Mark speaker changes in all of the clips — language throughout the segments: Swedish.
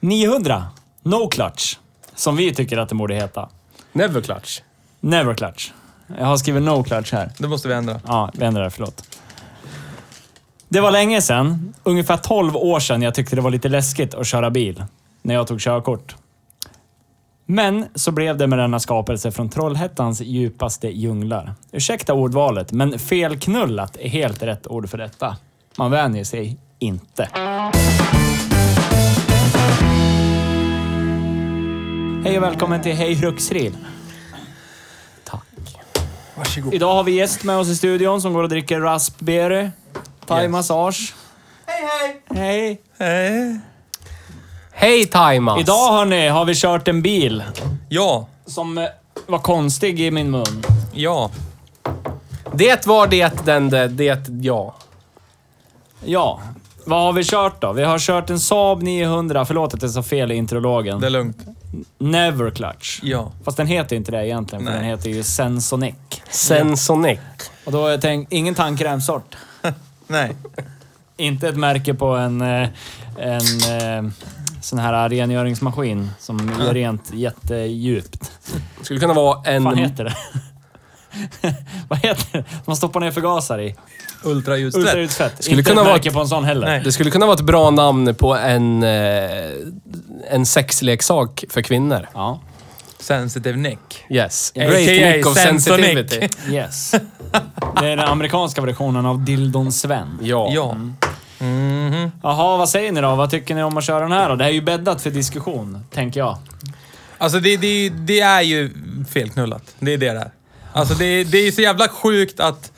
Speaker 1: 900. No clutch. Som vi tycker att det borde heta.
Speaker 2: Never clutch.
Speaker 1: Never clutch. Jag har skrivit no clutch här.
Speaker 3: Det måste vi ändra.
Speaker 1: Ja, vi ändrar det. Förlåt. Det var länge sedan, ungefär 12 år sedan, jag tyckte det var lite läskigt att köra bil. När jag tog körkort. Men så blev det med denna skapelse från Trollhättans djupaste djunglar. Ursäkta ordvalet, men felknullat är helt rätt ord för detta. Man vänjer sig inte. Hej och välkommen till Hej Ruxril.
Speaker 3: Varsågod.
Speaker 1: Idag har vi gäst med oss i studion som går och dricker raspberry. Thai
Speaker 3: Yes.
Speaker 1: massage. Hej, hej! Hej!
Speaker 3: Hej.
Speaker 2: Hej Taimas!
Speaker 1: Idag hörni, har vi kört en bil
Speaker 3: Ja,
Speaker 1: som eh, var konstig i min mun.
Speaker 3: ja.
Speaker 2: Det var det, den, det, det, ja.
Speaker 1: Ja, vad har vi kört då? Vi har kört en Saab 900, förlåt att jag sa fel i intrologen.
Speaker 3: Det är lugnt.
Speaker 1: Never Clutch.
Speaker 3: Ja.
Speaker 1: Fast den heter inte det egentligen, för
Speaker 3: Nej.
Speaker 1: den heter ju Sensonic.
Speaker 2: Sensonic.
Speaker 1: Och då har jag tänkt, ingen tandkrämsort.
Speaker 3: Nej.
Speaker 1: Inte ett märke på en, eh, en eh, sån här rengöringsmaskin som gör rent jättedjupt.
Speaker 2: Skulle kunna vara en...
Speaker 1: Vad heter det? Vad heter det? Man stoppar ner förgasare i.
Speaker 3: Ultraljudsfett.
Speaker 1: Ultraljudsfett.
Speaker 2: Skulle
Speaker 1: Inte
Speaker 2: kunna
Speaker 1: ett
Speaker 2: vara
Speaker 1: märke
Speaker 2: ett-
Speaker 1: på en sån heller.
Speaker 3: Nej.
Speaker 2: Det skulle kunna vara ett bra namn på en, eh, en sexleksak för kvinnor.
Speaker 1: Ja.
Speaker 3: Sensitive Nick.
Speaker 2: Yes. Great
Speaker 3: AKA
Speaker 2: Nick of
Speaker 3: Sensonic.
Speaker 2: sensitivity.
Speaker 1: Yes. Det är den amerikanska versionen av Dildon Sven.
Speaker 2: Ja.
Speaker 3: Ja.
Speaker 1: Jaha, vad säger ni då? Vad tycker ni om att köra den här då? Det här är ju bäddat för diskussion, tänker jag.
Speaker 3: Alltså det, det, det är ju felknullat. Det är det där. Alltså det, det är så jävla sjukt att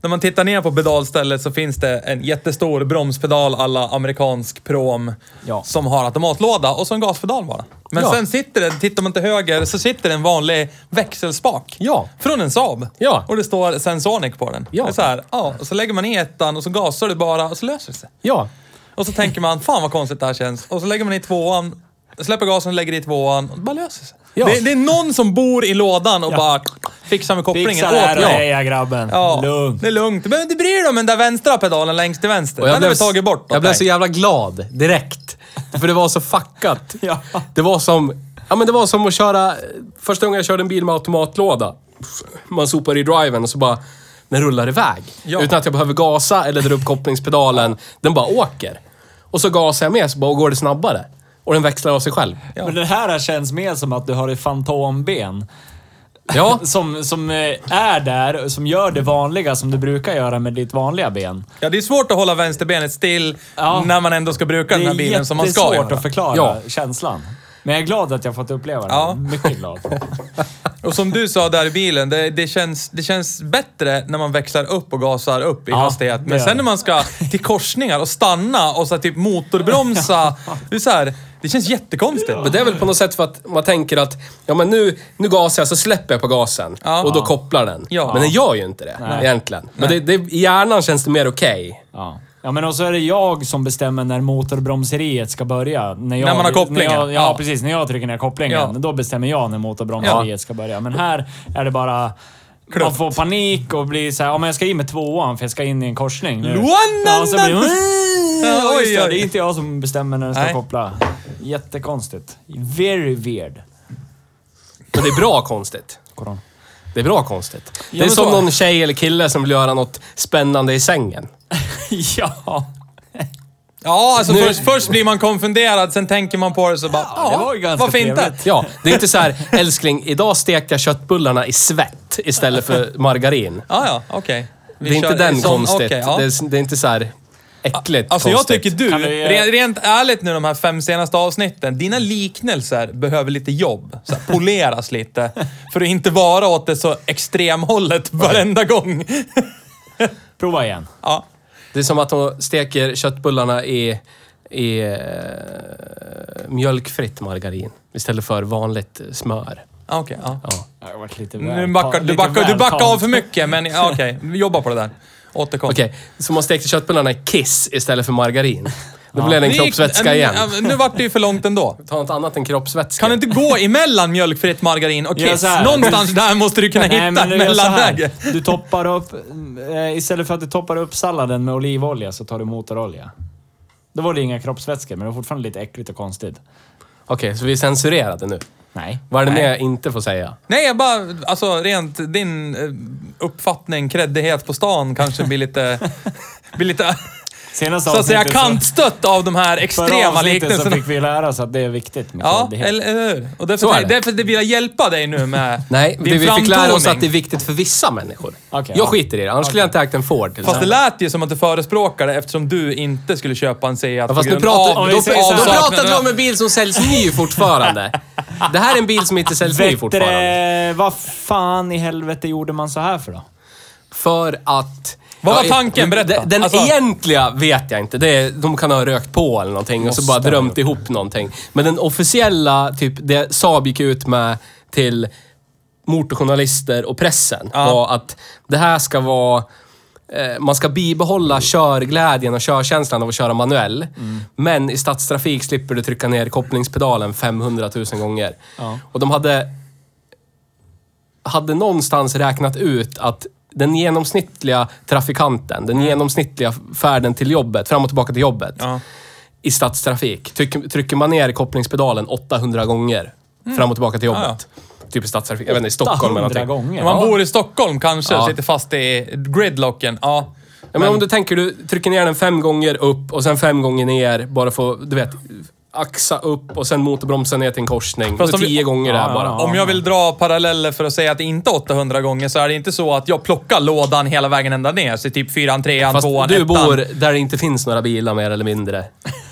Speaker 3: när man tittar ner på pedalstället så finns det en jättestor bromspedal alla amerikansk prom
Speaker 1: Ja.
Speaker 3: som har automatlåda och så en gaspedal bara. Men
Speaker 2: Ja.
Speaker 3: sen sitter det, tittar man till höger, så sitter det en vanlig växelspak.
Speaker 2: Ja.
Speaker 3: Från en Saab.
Speaker 2: Ja.
Speaker 3: Och det står Sensonic på den.
Speaker 2: Ja.
Speaker 3: Det är så här, ja, och så lägger man i ettan och så gasar du bara och så löser det sig.
Speaker 2: Ja.
Speaker 3: Och så tänker man, fan vad konstigt det här känns. Och så lägger man i tvåan, släpper gasen, lägger i tvåan och det bara löser sig.
Speaker 2: Ja.
Speaker 3: Det, det är någon som bor i lådan och bara fixar med kopplingen.
Speaker 1: Fixa det här och
Speaker 3: ja.
Speaker 1: heja grabben.
Speaker 3: Ja,
Speaker 1: Lugnt.
Speaker 3: det är lugnt. Du behöver inte bry dig om den där vänstra pedalen längst till vänster.
Speaker 2: Och
Speaker 3: Den har vi tagit bort.
Speaker 2: Jag blev så jävla glad direkt. För det var så fuckat.
Speaker 1: Ja.
Speaker 2: Det var som... Ja, men det var som att köra... Första gången jag körde en bil med automatlåda. Man sopar i driven och så bara... Den rullar iväg.
Speaker 3: Ja.
Speaker 2: Utan att jag behöver gasa eller dra upp kopplingspedalen. Den bara åker. Och så gasar jag med så bara går det snabbare. Och den växlar av sig själv.
Speaker 1: Men det här känns mer som att du har ett fantomben.
Speaker 2: Ja.
Speaker 1: Som, som eh, är där, som gör det vanliga som du brukar göra med ditt vanliga ben.
Speaker 3: Ja, det är svårt att hålla vänsterbenet still
Speaker 1: Ja.
Speaker 3: när man ändå ska bruka den här bilen som man ska
Speaker 1: jättesvårt
Speaker 3: göra.
Speaker 1: att förklara
Speaker 2: Ja.
Speaker 1: känslan. Men jag är glad att jag fått uppleva det.
Speaker 3: Ja.
Speaker 1: Mycket glad.
Speaker 3: Och som du sa där i bilen, det, det, känns, det känns bättre när man växlar upp och gasar upp i
Speaker 1: Ja,
Speaker 3: hastighet.
Speaker 1: det
Speaker 3: Men sen
Speaker 1: det.
Speaker 3: när man ska till korsningar och stanna och så här, typ motorbromsa. Det är så här, det känns jättekonstigt.
Speaker 2: Men det är väl på något sätt för att man tänker att ja, men nu, nu gasar jag så släpper jag på gasen.
Speaker 3: Ja.
Speaker 2: Och då kopplar den.
Speaker 3: Ja.
Speaker 2: Men den gör ju inte det
Speaker 1: Nej.
Speaker 2: egentligen. Men det, det, i hjärnan känns det mer okej.
Speaker 1: Ja. Ja, men och så är det jag som bestämmer när motorbromseriet ska börja. När, jag,
Speaker 3: När man har kopplingen.
Speaker 1: När jag, ja,
Speaker 3: Ja.
Speaker 1: precis. När jag trycker ner kopplingen,
Speaker 3: Ja.
Speaker 1: då bestämmer jag när motorbromseriet
Speaker 3: Ja.
Speaker 1: ska börja. Men här är det bara... Man får panik och blir så här, ja men jag ska in med tvåan för jag ska in i en korsning nu. Ja, och så blir det...
Speaker 3: Ja,
Speaker 1: just det, är inte jag som bestämmer när den ska
Speaker 3: Nej.
Speaker 1: koppla. Jättekonstigt. Very weird.
Speaker 2: Men det är bra konstigt.
Speaker 1: Koron.
Speaker 2: Det är bra konstigt. Det är
Speaker 1: men
Speaker 2: som
Speaker 1: så-
Speaker 2: någon tjej eller kille som vill göra något spännande i sängen.
Speaker 1: ja.
Speaker 3: Ja, alltså
Speaker 2: Nu-
Speaker 3: först, först blir man konfunderad, sen tänker man på det så bara, ja,
Speaker 1: det var ju ganska
Speaker 3: varför inte?
Speaker 1: trevligt.
Speaker 2: Ja, det är inte så här, älskling, idag stekte jag köttbullarna i svett. Fett istället för margarin.
Speaker 3: Ja, ja, okej. Vi
Speaker 2: Det är inte
Speaker 3: kör
Speaker 2: den
Speaker 3: sån-
Speaker 2: konstigt.
Speaker 3: okej, ja.
Speaker 2: det, är, det är inte så här äckligt
Speaker 3: Alltså jag
Speaker 2: konstigt.
Speaker 3: tycker du,
Speaker 1: Kan vi-
Speaker 3: rent, rent ärligt nu de här fem senaste avsnitten, dina liknelser behöver lite jobb. Så här, poleras lite. För att inte vara åt det så extremhållet varenda gång.
Speaker 1: Prova igen.
Speaker 3: Ja.
Speaker 2: Det är som att de steker köttbullarna i, i eh, mjölkfritt margarin istället för vanligt smör.
Speaker 3: Ja, Okej, ja.
Speaker 2: Ja.
Speaker 1: Det varit lite
Speaker 3: Nu
Speaker 1: väl-
Speaker 3: backar, du backar, du backar av för mycket, men ja, okej. Vi jobbar på det där. Återkom.
Speaker 2: Okej, så man stekte köttbullarna i kiss istället för margarin. Då blev det en kroppsvätska igen.
Speaker 3: Ja, Nu vart det ju för långt ändå.
Speaker 2: Ta något annat än kroppsvätska.
Speaker 3: Kan du inte gå emellan mjölkfritt margarin och kiss? Någonstans där måste du kunna hitta
Speaker 1: Nej,
Speaker 3: ett mellanläge.
Speaker 1: Du toppar upp... Eh, istället för att du toppar upp salladen med olivolja så tar du motorolja. Då var det inga kroppsvätskor, men det var fortfarande lite äckligt och konstigt.
Speaker 2: Okej, så vi är censurerade nu.
Speaker 1: Nej.
Speaker 2: Vad är det
Speaker 1: Nej.
Speaker 2: mer jag inte får säga?
Speaker 3: Nej, jag bara... Alltså rent din eh, uppfattning, kreddighet på stan kanske blir lite... blir lite...
Speaker 1: Senaste
Speaker 3: Så att säga kantstött av de här extrema
Speaker 1: avsnittet så
Speaker 3: liknelserna.
Speaker 1: fick vi lära oss att det är viktigt med
Speaker 3: Ja, eller, hur? Och därför,
Speaker 2: Så är det.
Speaker 3: därför vill jag hjälpa dig nu med
Speaker 2: Nej,
Speaker 3: din
Speaker 2: det vi fick lära oss att det är viktigt för vissa människor.
Speaker 1: Okej,
Speaker 2: jag
Speaker 1: ja.
Speaker 2: skiter i det, annars skulle jag inte ägt en Ford till
Speaker 3: Fast det lät ju som att du förespråkar det eftersom du inte skulle köpa en Seat
Speaker 2: Ja,
Speaker 3: på
Speaker 2: fast nu
Speaker 3: grund
Speaker 2: pratar,
Speaker 3: av
Speaker 1: om
Speaker 2: då, då pratade vi om en bil som säljs ny fortfarande. Det här är en bil som inte säljs ny fortfarande.
Speaker 1: Vad fan i helvete gjorde man så här för då?
Speaker 2: För att...
Speaker 3: Vad var tanken? Berätta.
Speaker 2: Den, den
Speaker 3: Alltså-
Speaker 2: egentliga vet jag inte. Det är, de kan ha rökt på eller någonting och så bara drömt ihop någonting. Men den officiella, typ det Saab gick ut med till motorjournalister och pressen
Speaker 3: Ja.
Speaker 2: var att det här ska vara... Eh, man ska bibehålla körglädjen och körkänslan av att köra manuell.
Speaker 1: Mm.
Speaker 2: Men i stadstrafik slipper du trycka ner kopplingspedalen 500 000 gånger.
Speaker 1: Ja.
Speaker 2: Och de hade hade någonstans räknat ut att den genomsnittliga trafikanten, den genomsnittliga färden till jobbet, fram och tillbaka till jobbet,
Speaker 3: Ja.
Speaker 2: i stadstrafik, trycker, trycker man ner kopplingspedalen 800 gånger fram och tillbaka till
Speaker 3: Mm.
Speaker 2: Jobbet. Typ i stadstrafik. Jag vet inte, i Stockholm eller
Speaker 1: 800
Speaker 2: någonting.
Speaker 1: gånger.
Speaker 3: Om man
Speaker 2: Ja.
Speaker 3: bor i Stockholm kanske,
Speaker 2: Ja.
Speaker 3: sitter fast i gridlocken. Ja.
Speaker 2: Ja, men om du tänker, du trycker ner den fem gånger upp och sen fem gånger ner, bara för du vet, axa upp och sen motorbromsa ner till en korsning.
Speaker 3: Fast om vi-
Speaker 2: tio gånger där
Speaker 1: ja,
Speaker 2: bara.
Speaker 3: Om jag vill dra paralleller för att säga att det inte är 800 gånger så är det inte så att jag plockar lådan hela vägen ända ner. Så typ fyran, trean,
Speaker 2: Fast
Speaker 3: tvåan,
Speaker 2: du
Speaker 3: ettan.
Speaker 2: bor där det inte finns några bilar mer eller mindre.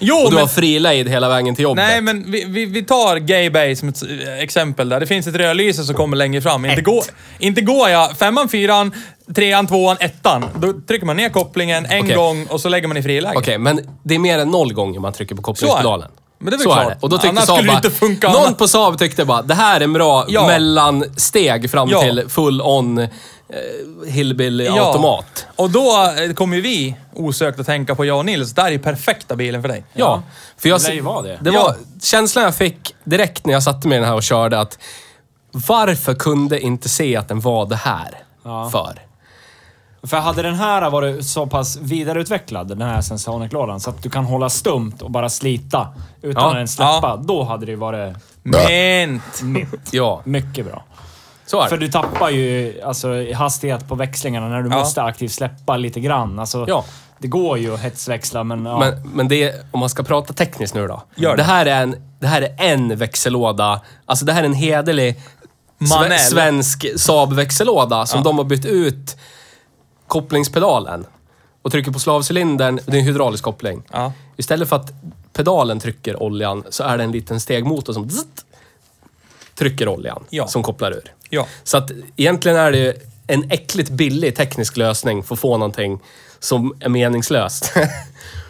Speaker 3: Jo,
Speaker 2: Och du
Speaker 3: men...
Speaker 2: har frilejd hela vägen till jobbet.
Speaker 3: Nej, men vi, vi, vi tar Gay Bay som ett eh, exempel där. Det finns ett rödlyse som kommer längre fram. Inte, gå, inte går jag femman, fyran, trean, tvåan, ettan. Då trycker man ner kopplingen en
Speaker 2: Okej.
Speaker 3: gång och så lägger man i friläge.
Speaker 2: Okej, men det är mer än noll gånger man trycker på kopplingspedalen.
Speaker 3: Men det är väl
Speaker 2: Så
Speaker 3: klart.
Speaker 2: är det. Och då tyckte
Speaker 3: Annars
Speaker 2: Saab
Speaker 3: skulle det
Speaker 2: bara,
Speaker 3: inte funka
Speaker 2: Någon
Speaker 3: annat.
Speaker 2: på Saab tyckte bara, det här är en bra
Speaker 3: Ja.
Speaker 2: mellansteg fram
Speaker 3: Ja.
Speaker 2: till full-on eh, hillbilly-automat.
Speaker 3: Och då eh, kommer ju vi osökt att tänka på jag och Nils. Där är perfekta bilen för dig.
Speaker 2: Ja. För jag,
Speaker 1: Det lär ju vara det.
Speaker 2: det
Speaker 3: Ja.
Speaker 2: var känslan jag fick direkt när jag satte mig i den här och körde att varför kunde inte se att den var det här
Speaker 1: Ja.
Speaker 2: för?
Speaker 1: För hade den här varit så pass vidareutvecklad, den här Sensonic-lådan, så att du kan hålla stumt och bara slita utan
Speaker 2: Ja.
Speaker 1: att den släppa,
Speaker 3: Ja.
Speaker 1: då hade det ju varit
Speaker 3: Mint.
Speaker 1: mitt.
Speaker 2: Ja,
Speaker 1: Mycket bra. För du tappar ju alltså, i hastighet på växlingarna när du
Speaker 3: Ja.
Speaker 1: måste aktivt släppa lite grann. Alltså,
Speaker 2: Ja.
Speaker 1: Det går ju att hetsväxla, men... Ja.
Speaker 2: Men, men det, om man ska prata tekniskt nu då.
Speaker 3: Gör det.
Speaker 2: det. här är en, det här är en växellåda. Alltså det här är en hederlig sve, svensk Saab-växellåda som de har bytt ut kopplingspedalen. Och trycker på slavcylindern, det är en hydraulisk koppling.
Speaker 3: Ja.
Speaker 2: Istället för att pedalen trycker oljan så är det en liten stegmotor som zzzt, trycker oljan.
Speaker 3: Ja.
Speaker 2: Som kopplar ur.
Speaker 3: Ja.
Speaker 2: Så att egentligen är det en äckligt billig teknisk lösning för att få någonting som är meningslöst.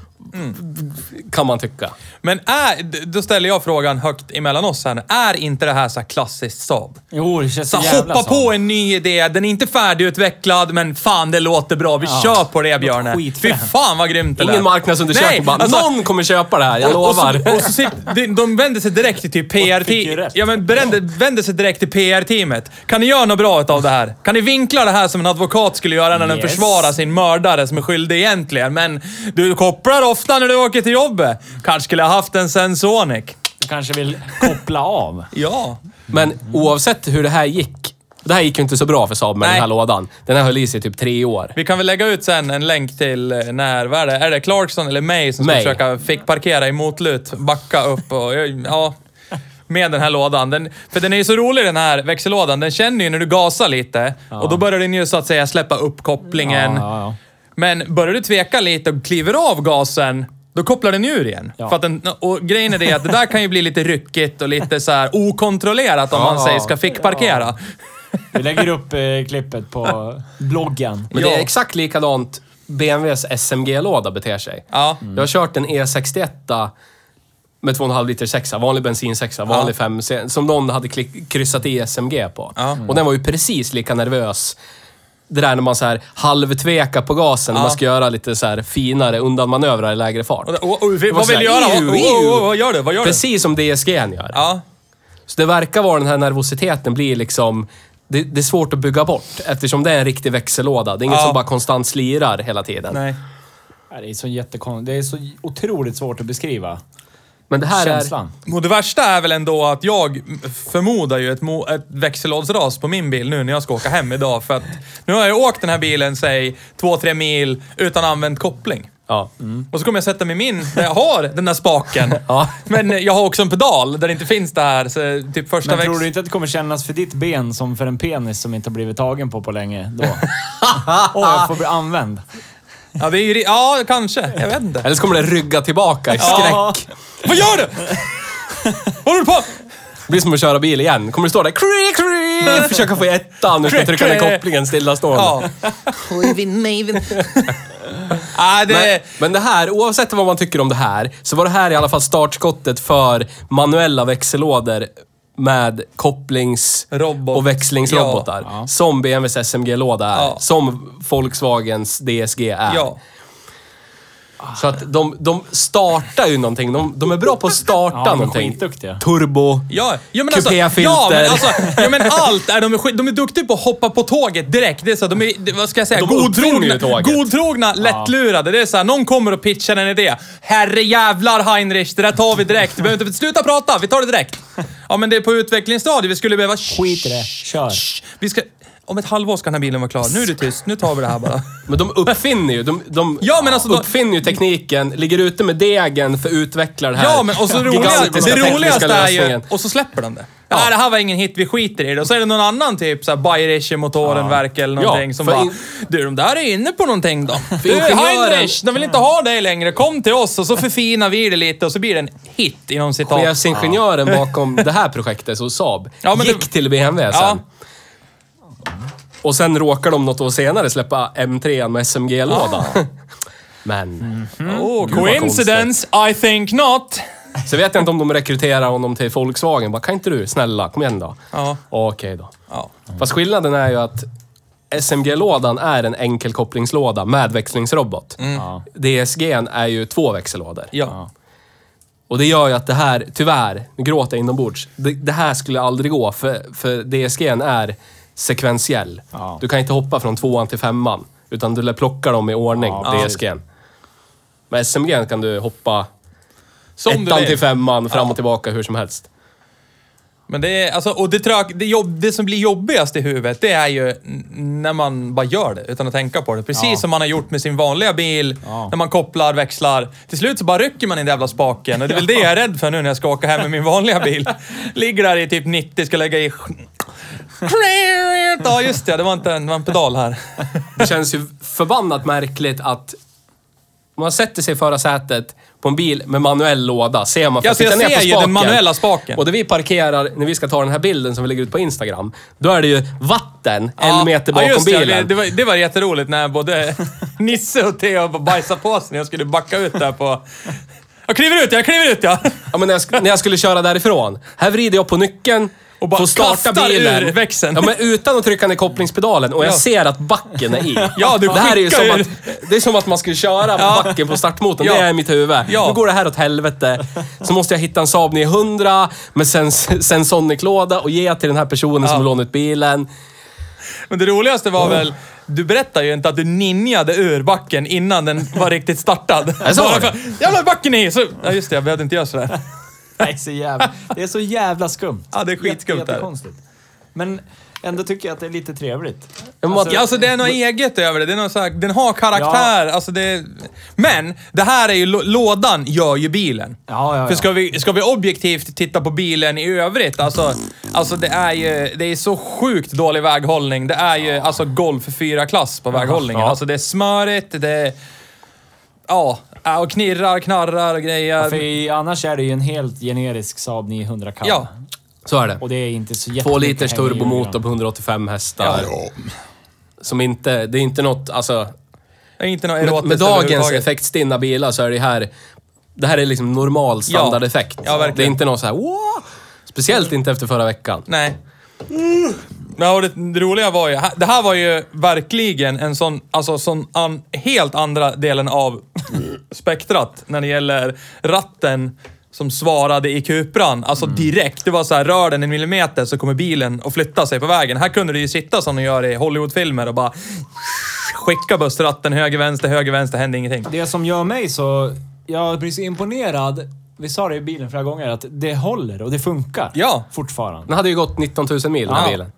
Speaker 2: Kan man tycka.
Speaker 3: Men är, då ställer jag frågan högt emellan oss här nu. Är inte det här så här klassiskt Saab?
Speaker 1: Jo, det känns så
Speaker 3: Så
Speaker 1: jävla
Speaker 3: hoppa på en ny idé, den är inte färdigutvecklad, men fan det låter bra. Vi
Speaker 1: Ja.
Speaker 3: kör på det Björne. Fy
Speaker 1: skitfränt.
Speaker 3: fan vad grymt det
Speaker 2: Ingen
Speaker 3: lät.
Speaker 2: marknadsundersökning
Speaker 3: Nej,
Speaker 2: bara,
Speaker 3: alltså-
Speaker 2: någon kommer köpa det här, jag
Speaker 3: Och, och,
Speaker 2: lovar.
Speaker 3: så, och så sit, de, de vänder sig direkt till typ
Speaker 1: fick ju
Speaker 3: PR-teamet.
Speaker 1: rätt.
Speaker 3: Ja, men vänder, vänder sig direkt till PR-teamet. Kan ni göra något bra av det här? Kan ni vinkla det här som en advokat skulle göra när den
Speaker 1: Yes.
Speaker 3: försvarar sin mördare som är skyldig egentligen? Men du kopplar ofta när du åker till jobbet. Kanske skulle ha haft en Sensonic.
Speaker 1: Du kanske vill koppla av.
Speaker 3: Ja.
Speaker 2: Men oavsett hur det här gick. Det här gick ju inte så bra för Saab med
Speaker 3: Nej.
Speaker 2: den här lådan. Den här höll i sig typ tre år.
Speaker 3: Vi kan väl lägga ut sen en länk till eh, när, vad är det? Är det Clarkson eller May som ska
Speaker 2: May.
Speaker 3: försöka fick parkera i motlut, backa upp och ja. med den här lådan. Den, för den är ju så rolig den här växellådan. Den känner ju när du gasar lite och då börjar den ju så att säga släppa upp kopplingen.
Speaker 1: Ja, ja, ja.
Speaker 3: Men börjar du tveka lite och kliver av gasen, då kopplar den ur igen.
Speaker 1: Ja.
Speaker 3: För att den, och grejen är det att det där kan ju bli lite ryckigt och lite så här okontrollerat om man
Speaker 2: Ja.
Speaker 3: säger ska fickparkera.
Speaker 1: Vi lägger upp eh, klippet på bloggen.
Speaker 2: Men det
Speaker 3: Ja.
Speaker 2: är exakt likadant BMWs SMG-låda beter sig.
Speaker 3: Ja.
Speaker 2: Jag har kört en E61 med 2,5 liter sexa, vanlig bensinsexa, vanlig 5 som någon hade kryssat i SMG på.
Speaker 3: Ja.
Speaker 2: Och den var ju precis lika nervös. Det där när man så här halvtvekar på gasen, när
Speaker 3: Ja.
Speaker 2: man ska göra lite så här finare undanmanövrar i lägre fart.
Speaker 3: Och, och, och, vad vill du göra?
Speaker 2: "Ew,
Speaker 3: Vad-
Speaker 2: ew."
Speaker 3: vad- vad gör du? Vad gör?
Speaker 2: Precis som DSG gör.
Speaker 3: Ja.
Speaker 2: Så det verkar vara den här nervositeten blir liksom... Det, det är svårt att bygga bort eftersom det är en riktig växellåda. Det är inget
Speaker 3: Ja.
Speaker 2: som bara konstant slirar hela tiden.
Speaker 3: Nej.
Speaker 1: Det är så jättekon... Det är så otroligt svårt att beskriva.
Speaker 2: Men det här är...
Speaker 1: Känslan.
Speaker 3: Och det värsta är väl ändå att jag förmodar ju ett, ett växellådsras på min bil nu när jag ska åka hem idag. För att nu har jag åkt den här bilen, säg två, tre mil utan använd koppling.
Speaker 2: Ja.
Speaker 3: Och så kommer jag sätta mig min, där jag har den där spaken.
Speaker 2: Ja.
Speaker 3: Men jag har också en pedal där det inte finns det här. Så typ första
Speaker 1: Men tror du inte att det kommer kännas för ditt ben som för en penis som inte har blivit tagen på på länge då? Åh, jag får bli använd.
Speaker 3: Ja, det är ju... ri- Ja, kanske. Jag vet inte.
Speaker 2: Eller så kommer det rygga tillbaka i skräck.
Speaker 1: Ja.
Speaker 3: Vad gör du? Vad håller du på?
Speaker 2: Det blir som att köra bil igen. Kommer du stå där, kri, kri, försöka få i ettan, du ska trycka ner kopplingen stillastående.
Speaker 3: Ja. Ah, det...
Speaker 2: Men, men det här, oavsett vad man tycker om det här, så var det här i alla fall startskottet för manuella växellådor med kopplings
Speaker 3: Robot.
Speaker 2: och växlingsrobotar.
Speaker 1: Ja.
Speaker 2: Som BMWs SMG-låda är.
Speaker 3: Ja.
Speaker 2: Som Volkswagens DSG är.
Speaker 3: Ja.
Speaker 2: Så att de, de startar ju någonting. De, de är bra på att starta
Speaker 1: Ja, de är
Speaker 2: någonting.
Speaker 1: skitduktiga.
Speaker 2: Turbo.
Speaker 3: Ja, ja, men alltså,
Speaker 2: Kupéfilter.
Speaker 3: ja, men alltså, ja, men allt är de, är skit- de är duktiga på att hoppa på tåget direkt. Det är så, de är, vad ska jag säga,
Speaker 2: De uppfinner
Speaker 3: godtrogna,
Speaker 2: ju tåget.
Speaker 3: godtrogna lättlurade. Det är så här, någon kommer och pitchar en idé. Herre jävlar Heinrich, det där tar vi direkt. Vi behöver inte sluta prata, vi tar det direkt. Ja, men det är på utvecklingsstadiet. Vi skulle behöva...
Speaker 1: Skit i det. Kör.
Speaker 3: Vi ska... Om ett halvår ska den här bilen vara klar. Nu är det tyst. Nu tar vi det här bara.
Speaker 2: Men de uppfinner ju, de, de
Speaker 3: Ja, men alltså,
Speaker 2: uppfinner ju tekniken, ligger ute med degen för att utveckla det här
Speaker 3: Ja, men och så roliga, det roligaste är ju... Och så släpper de det. Ja. Nej, det här var ingen hit, vi skiter i det. Och så är det någon annan typ såhär Bayerische motorenverk eller någonting
Speaker 2: Ja,
Speaker 3: som bara...
Speaker 2: in-
Speaker 3: Du, de där är inne på någonting då. Du, Heinrich, de vill inte ha dig längre. Kom till oss och så förfinar vi det lite och så blir det en hit inom citat.
Speaker 2: Chefsingenjören bakom det här projektet hos Saab
Speaker 3: Ja, men det-
Speaker 2: gick till BMW sen. Och sen råkar de något år senare släppa M3 med SMG-låda.
Speaker 3: Ah.
Speaker 2: Men...
Speaker 3: Oh,
Speaker 2: Gud, vad
Speaker 3: coincidence? I think not.
Speaker 2: Så vet jag inte om de rekryterar honom till Volkswagen. Bara, kan inte du, snälla, kom igen då.
Speaker 3: Ja.
Speaker 2: Okej då.
Speaker 3: Ja.
Speaker 2: Fast skillnaden är ju att SMG-lådan är en enkelkopplingslåda med växlingsrobot.
Speaker 1: Ja.
Speaker 2: DSG är ju två växellådor.
Speaker 3: Ja.
Speaker 2: Och det gör ju att det här, tyvärr, nu gråter jag inombords. Det, det här skulle aldrig gå för, för DSG är sekventiell.
Speaker 1: Ja.
Speaker 2: Du kan inte hoppa från tvåan till femman. Utan du lär plocka dem i ordning,
Speaker 1: Ja,
Speaker 2: DSG. Med SMG kan du hoppa
Speaker 3: Som
Speaker 2: ettan till femman, fram och tillbaka hur som helst.
Speaker 3: Men det är, alltså, och det, trök, det, jobb, det som blir jobbigast i huvudet, det är ju när man bara gör det utan att tänka på det. Precis
Speaker 1: Ja.
Speaker 3: som man har gjort med sin vanliga bil,
Speaker 1: Ja.
Speaker 3: när man kopplar, växlar. Till slut så bara rycker man i den jävla spaken och det är väl det jag är rädd för nu när jag ska åka hem med min vanliga bil. Ligger där i typ 90, ska lägga i... Ja, just det. Det var inte en, det var en pedal här.
Speaker 2: Det känns ju förbannat märkligt att man sätter sig i förarsätet på en bil med manuell låda, ser man för
Speaker 3: Ja,
Speaker 2: att
Speaker 3: så jag
Speaker 2: titta ner
Speaker 3: ser
Speaker 2: på
Speaker 3: ju
Speaker 2: spaken.
Speaker 3: den manuella spaken.
Speaker 2: Och där vi parkerar, när vi ska ta den här bilden som vi lägger ut på Instagram, då är det ju vatten en meter bakom
Speaker 3: just det.
Speaker 2: bilen.
Speaker 3: Det, var, det var jätteroligt när både Nisse och Theo bajsade på sig när jag skulle backa ut där på... Jag kliver ut, jag kliver ut ja!
Speaker 2: Ja, men när, jag, när jag skulle köra därifrån. Här vrider jag på nyckeln
Speaker 3: Och bara
Speaker 2: får starta
Speaker 3: kastar
Speaker 2: bilen.
Speaker 3: ur växeln.
Speaker 2: Ja, men utan att trycka ner kopplingspedalen och jag
Speaker 3: Ja.
Speaker 2: ser att backen är i.
Speaker 3: Ja, du
Speaker 2: det här är ju
Speaker 3: skickar
Speaker 2: som
Speaker 3: ju-
Speaker 2: att, Det är som att man skulle köra
Speaker 3: Ja.
Speaker 2: backen på startmotorn.
Speaker 3: Ja.
Speaker 2: Det är i mitt huvud.
Speaker 3: Ja.
Speaker 2: Nu går det här åt helvete. Så måste jag hitta en Saab 900 med sens Sensonic-låda och ge till den här personen som lånat ut bilen.
Speaker 3: Men det roligaste var väl, du berättar ju inte att du ninjade ur backen innan den var riktigt startad.
Speaker 2: Jag sa det.
Speaker 3: Jävlar backen är i! Så, ja just det, jag behövde inte göra sådär.
Speaker 1: Nej, så jävla, det är så jävla skumt.
Speaker 3: Ja, det är skitskumt
Speaker 1: Jätte-. Jättekonstigt. Men ändå tycker jag att det är lite trevligt. Alltså,
Speaker 3: Ja, alltså det är något eget över det. det är något så här, den har karaktär. Alltså det, Men det här är ju, lå- lådan gör ju bilen.
Speaker 1: Ja, ja,
Speaker 3: För
Speaker 1: ja.
Speaker 3: ska vi, ska vi objektivt titta på bilen i övrigt, alltså, alltså det är ju det är så sjukt dålig väghållning. Det är ju alltså Golf 4-klass på väghållningen.
Speaker 2: ja.
Speaker 3: Alltså det är smörigt, det är... Ja, äh, och knirrar, knarrar och grejer.
Speaker 1: För i, annars är det ju en helt generisk Saab 900 Cab.
Speaker 3: Ja.
Speaker 2: Så är det.
Speaker 1: Och det är inte så
Speaker 2: Två liters turbomotor på 185 hästar. Som inte, det är inte något, alltså...
Speaker 3: Det är inte något
Speaker 2: Med,
Speaker 3: erotiskt
Speaker 2: med dagens effektstinna bilar så är det här... Det här är liksom normal standardeffekt.
Speaker 3: Ja, verkligen.
Speaker 2: Det är inte något så här wow! Speciellt inte efter förra veckan.
Speaker 3: Nej. Ja, och det, det roliga var ju, det här var ju verkligen en sån, alltså sån an, helt andra delen av spektrat när det gäller ratten som svarade i Cupran. Alltså direkt. Det var så här, rör den en millimeter så kommer bilen att flytta sig på vägen. Här kunde du ju sitta som de gör i Hollywoodfilmer och bara skicka bussratten höger, vänster, höger, vänster, hände ingenting.
Speaker 1: Det som gör mig så... Jag blir så imponerad. Vi sa det i bilen flera gånger, att det håller och det funkar.
Speaker 3: Ja.
Speaker 1: Fortfarande.
Speaker 2: Den hade ju gått 19 000 mil den här
Speaker 1: Ja.
Speaker 2: bilen.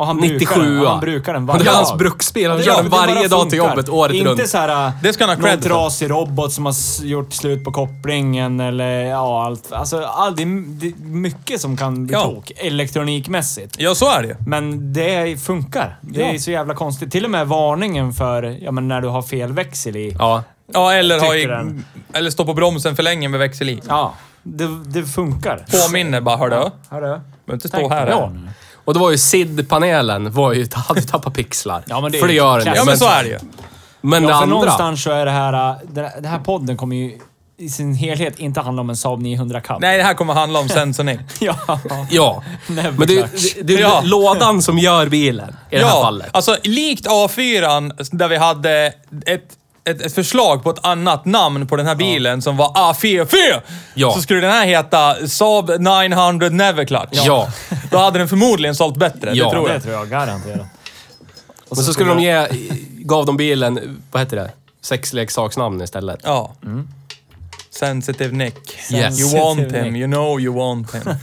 Speaker 1: Och han
Speaker 2: 97
Speaker 1: brukar den. Han brukar den varje
Speaker 2: Det var
Speaker 1: dag.
Speaker 2: hans bruksbil. Han
Speaker 1: Ja,
Speaker 2: kör den
Speaker 1: det
Speaker 2: varje dag till jobbet året
Speaker 1: Inte
Speaker 2: runt.
Speaker 1: så här, äh,
Speaker 3: Det ska han ha
Speaker 1: någon trasig robot som har gjort slut på kopplingen eller ja, allt. Alltså, all, det, är, det är mycket som kan bli
Speaker 3: Ja.
Speaker 1: tok. Elektronikmässigt.
Speaker 3: Ja, så är det.
Speaker 1: Men det funkar. Det är
Speaker 3: Ja.
Speaker 1: så jävla konstigt. Till och med varningen för ja, men när du har fel växel i.
Speaker 2: Ja.
Speaker 3: Ja, eller, ha i,
Speaker 1: Tycker den.
Speaker 3: eller stå på bromsen för länge med växel i.
Speaker 1: Ja, det, det funkar.
Speaker 3: Påminner bara, hördu.
Speaker 1: Hörru.
Speaker 3: Behöver inte stå
Speaker 1: Tänk
Speaker 3: här. Ja.
Speaker 2: Och det var ju SID-panelen var ju, hade tappat pixlar.
Speaker 1: Ja, men det är
Speaker 2: för det
Speaker 1: ju
Speaker 2: gör den
Speaker 1: klassiskt.
Speaker 3: ja, men så är det ju.
Speaker 2: Men det
Speaker 1: Ja, för
Speaker 2: andra...
Speaker 1: någonstans så är det här... äh, Det det här podden kommer ju i sin helhet inte handla om en Saab 900 Cab.
Speaker 3: Nej, det här kommer handla om Sensonic.
Speaker 1: Ja.
Speaker 2: Ja.
Speaker 1: Never
Speaker 2: Men det,
Speaker 1: clutch.
Speaker 2: det, det är
Speaker 3: Ja.
Speaker 2: lådan som gör bilen i det här fallet.
Speaker 3: alltså likt A4 där vi hade ett, ett, ett förslag på ett annat namn på den här bilen som var A44.
Speaker 2: Ja.
Speaker 3: Så skulle den här heta Saab 900 Neverclutch.
Speaker 2: Ja.
Speaker 3: Då hade den förmodligen sålt bättre,
Speaker 2: Ja,
Speaker 3: det tror
Speaker 1: Det
Speaker 3: jag.
Speaker 1: tror jag garanterat. Och
Speaker 2: Men så skulle de ge, gav de bilen, vad heter det? Sexleksaksnamn istället.
Speaker 3: Ja. Sensitive Nick.
Speaker 2: Yes.
Speaker 3: You want
Speaker 1: Sensitive
Speaker 3: him,
Speaker 1: Nick.
Speaker 3: you know you want him.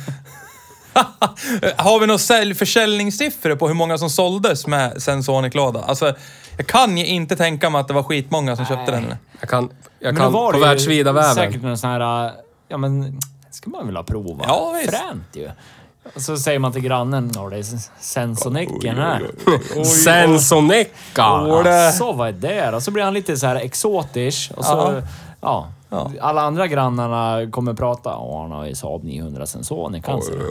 Speaker 3: Har vi några sälj- försäljningssiffror på hur många som såldes med Sensonic-låda? Alltså, jag kan ju inte tänka mig att det var skitmånga som köpte den.
Speaker 2: Jag kan, jag
Speaker 1: Men
Speaker 2: kan
Speaker 1: då var
Speaker 2: på
Speaker 1: det ju
Speaker 2: världsvida väven.
Speaker 1: säkert någon sån här... Ja men, det ska man väl ha provat?
Speaker 3: Ja, visst.
Speaker 1: Fränt ju. Och så säger man till grannen, ja det är Sensonicken här.
Speaker 2: Sensonecka!
Speaker 1: Så vad är det då? Så blir han lite så här exotisk och så... Ja. Alla andra grannarna kommer prata. Åh, han har ju Saab 900 Sensonic. Han säger,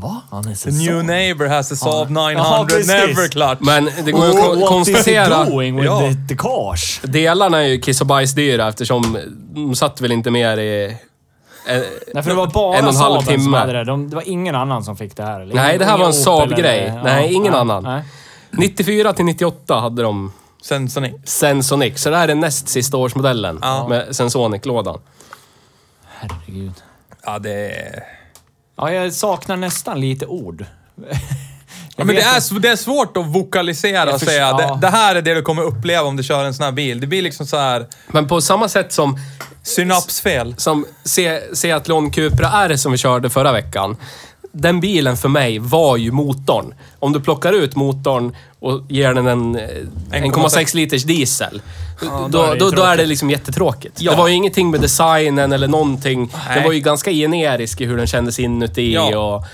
Speaker 1: Va? Han är
Speaker 3: The new neighbor has a Saab
Speaker 1: Ja.
Speaker 3: 900
Speaker 1: Ja, precis.
Speaker 3: Neverclutch.
Speaker 2: Men det går ju att kon-
Speaker 1: What
Speaker 2: konstatera...
Speaker 1: is he doing with
Speaker 3: Ja.
Speaker 1: the, cars?
Speaker 2: Delarna är ju kiss och bajsdyra eftersom de satt väl inte mer i... eh,
Speaker 1: Nej, för det var bara
Speaker 2: en och en halv
Speaker 1: Saaben som
Speaker 2: timme.
Speaker 1: hade det. De, det var ingen annan som fick det här. eller?
Speaker 2: Nej, det här var en Saab-grej. Nej, ingen annan.
Speaker 1: Nej.
Speaker 2: 94 till 98 hade de
Speaker 3: Sensonic.
Speaker 2: Sensonic. Så det här är näst sista årsmodellen
Speaker 3: Ja.
Speaker 2: med Sensonic-lådan.
Speaker 1: Herregud.
Speaker 3: Ja, det är...
Speaker 1: Ja, jag saknar nästan lite ord.
Speaker 3: Ja, men det är, det är svårt att vokalisera och säga
Speaker 1: ja.
Speaker 3: det, det här är det du kommer uppleva om du kör en sån här bil. Det blir liksom så här
Speaker 2: Men på samma sätt som,
Speaker 3: synapsfel.
Speaker 2: som Se- Seat Leon Cupra R som vi körde förra veckan. Den bilen för mig var ju motorn. Om du plockar ut motorn och ger den en eh, 1,6 liters diesel.
Speaker 1: då
Speaker 2: då,
Speaker 1: är det
Speaker 2: då, då är det liksom jättetråkigt.
Speaker 3: Ja.
Speaker 2: Det var ju ingenting med designen eller någonting. Den var ju ganska generisk i hur den kändes inuti
Speaker 3: Ja.
Speaker 2: och...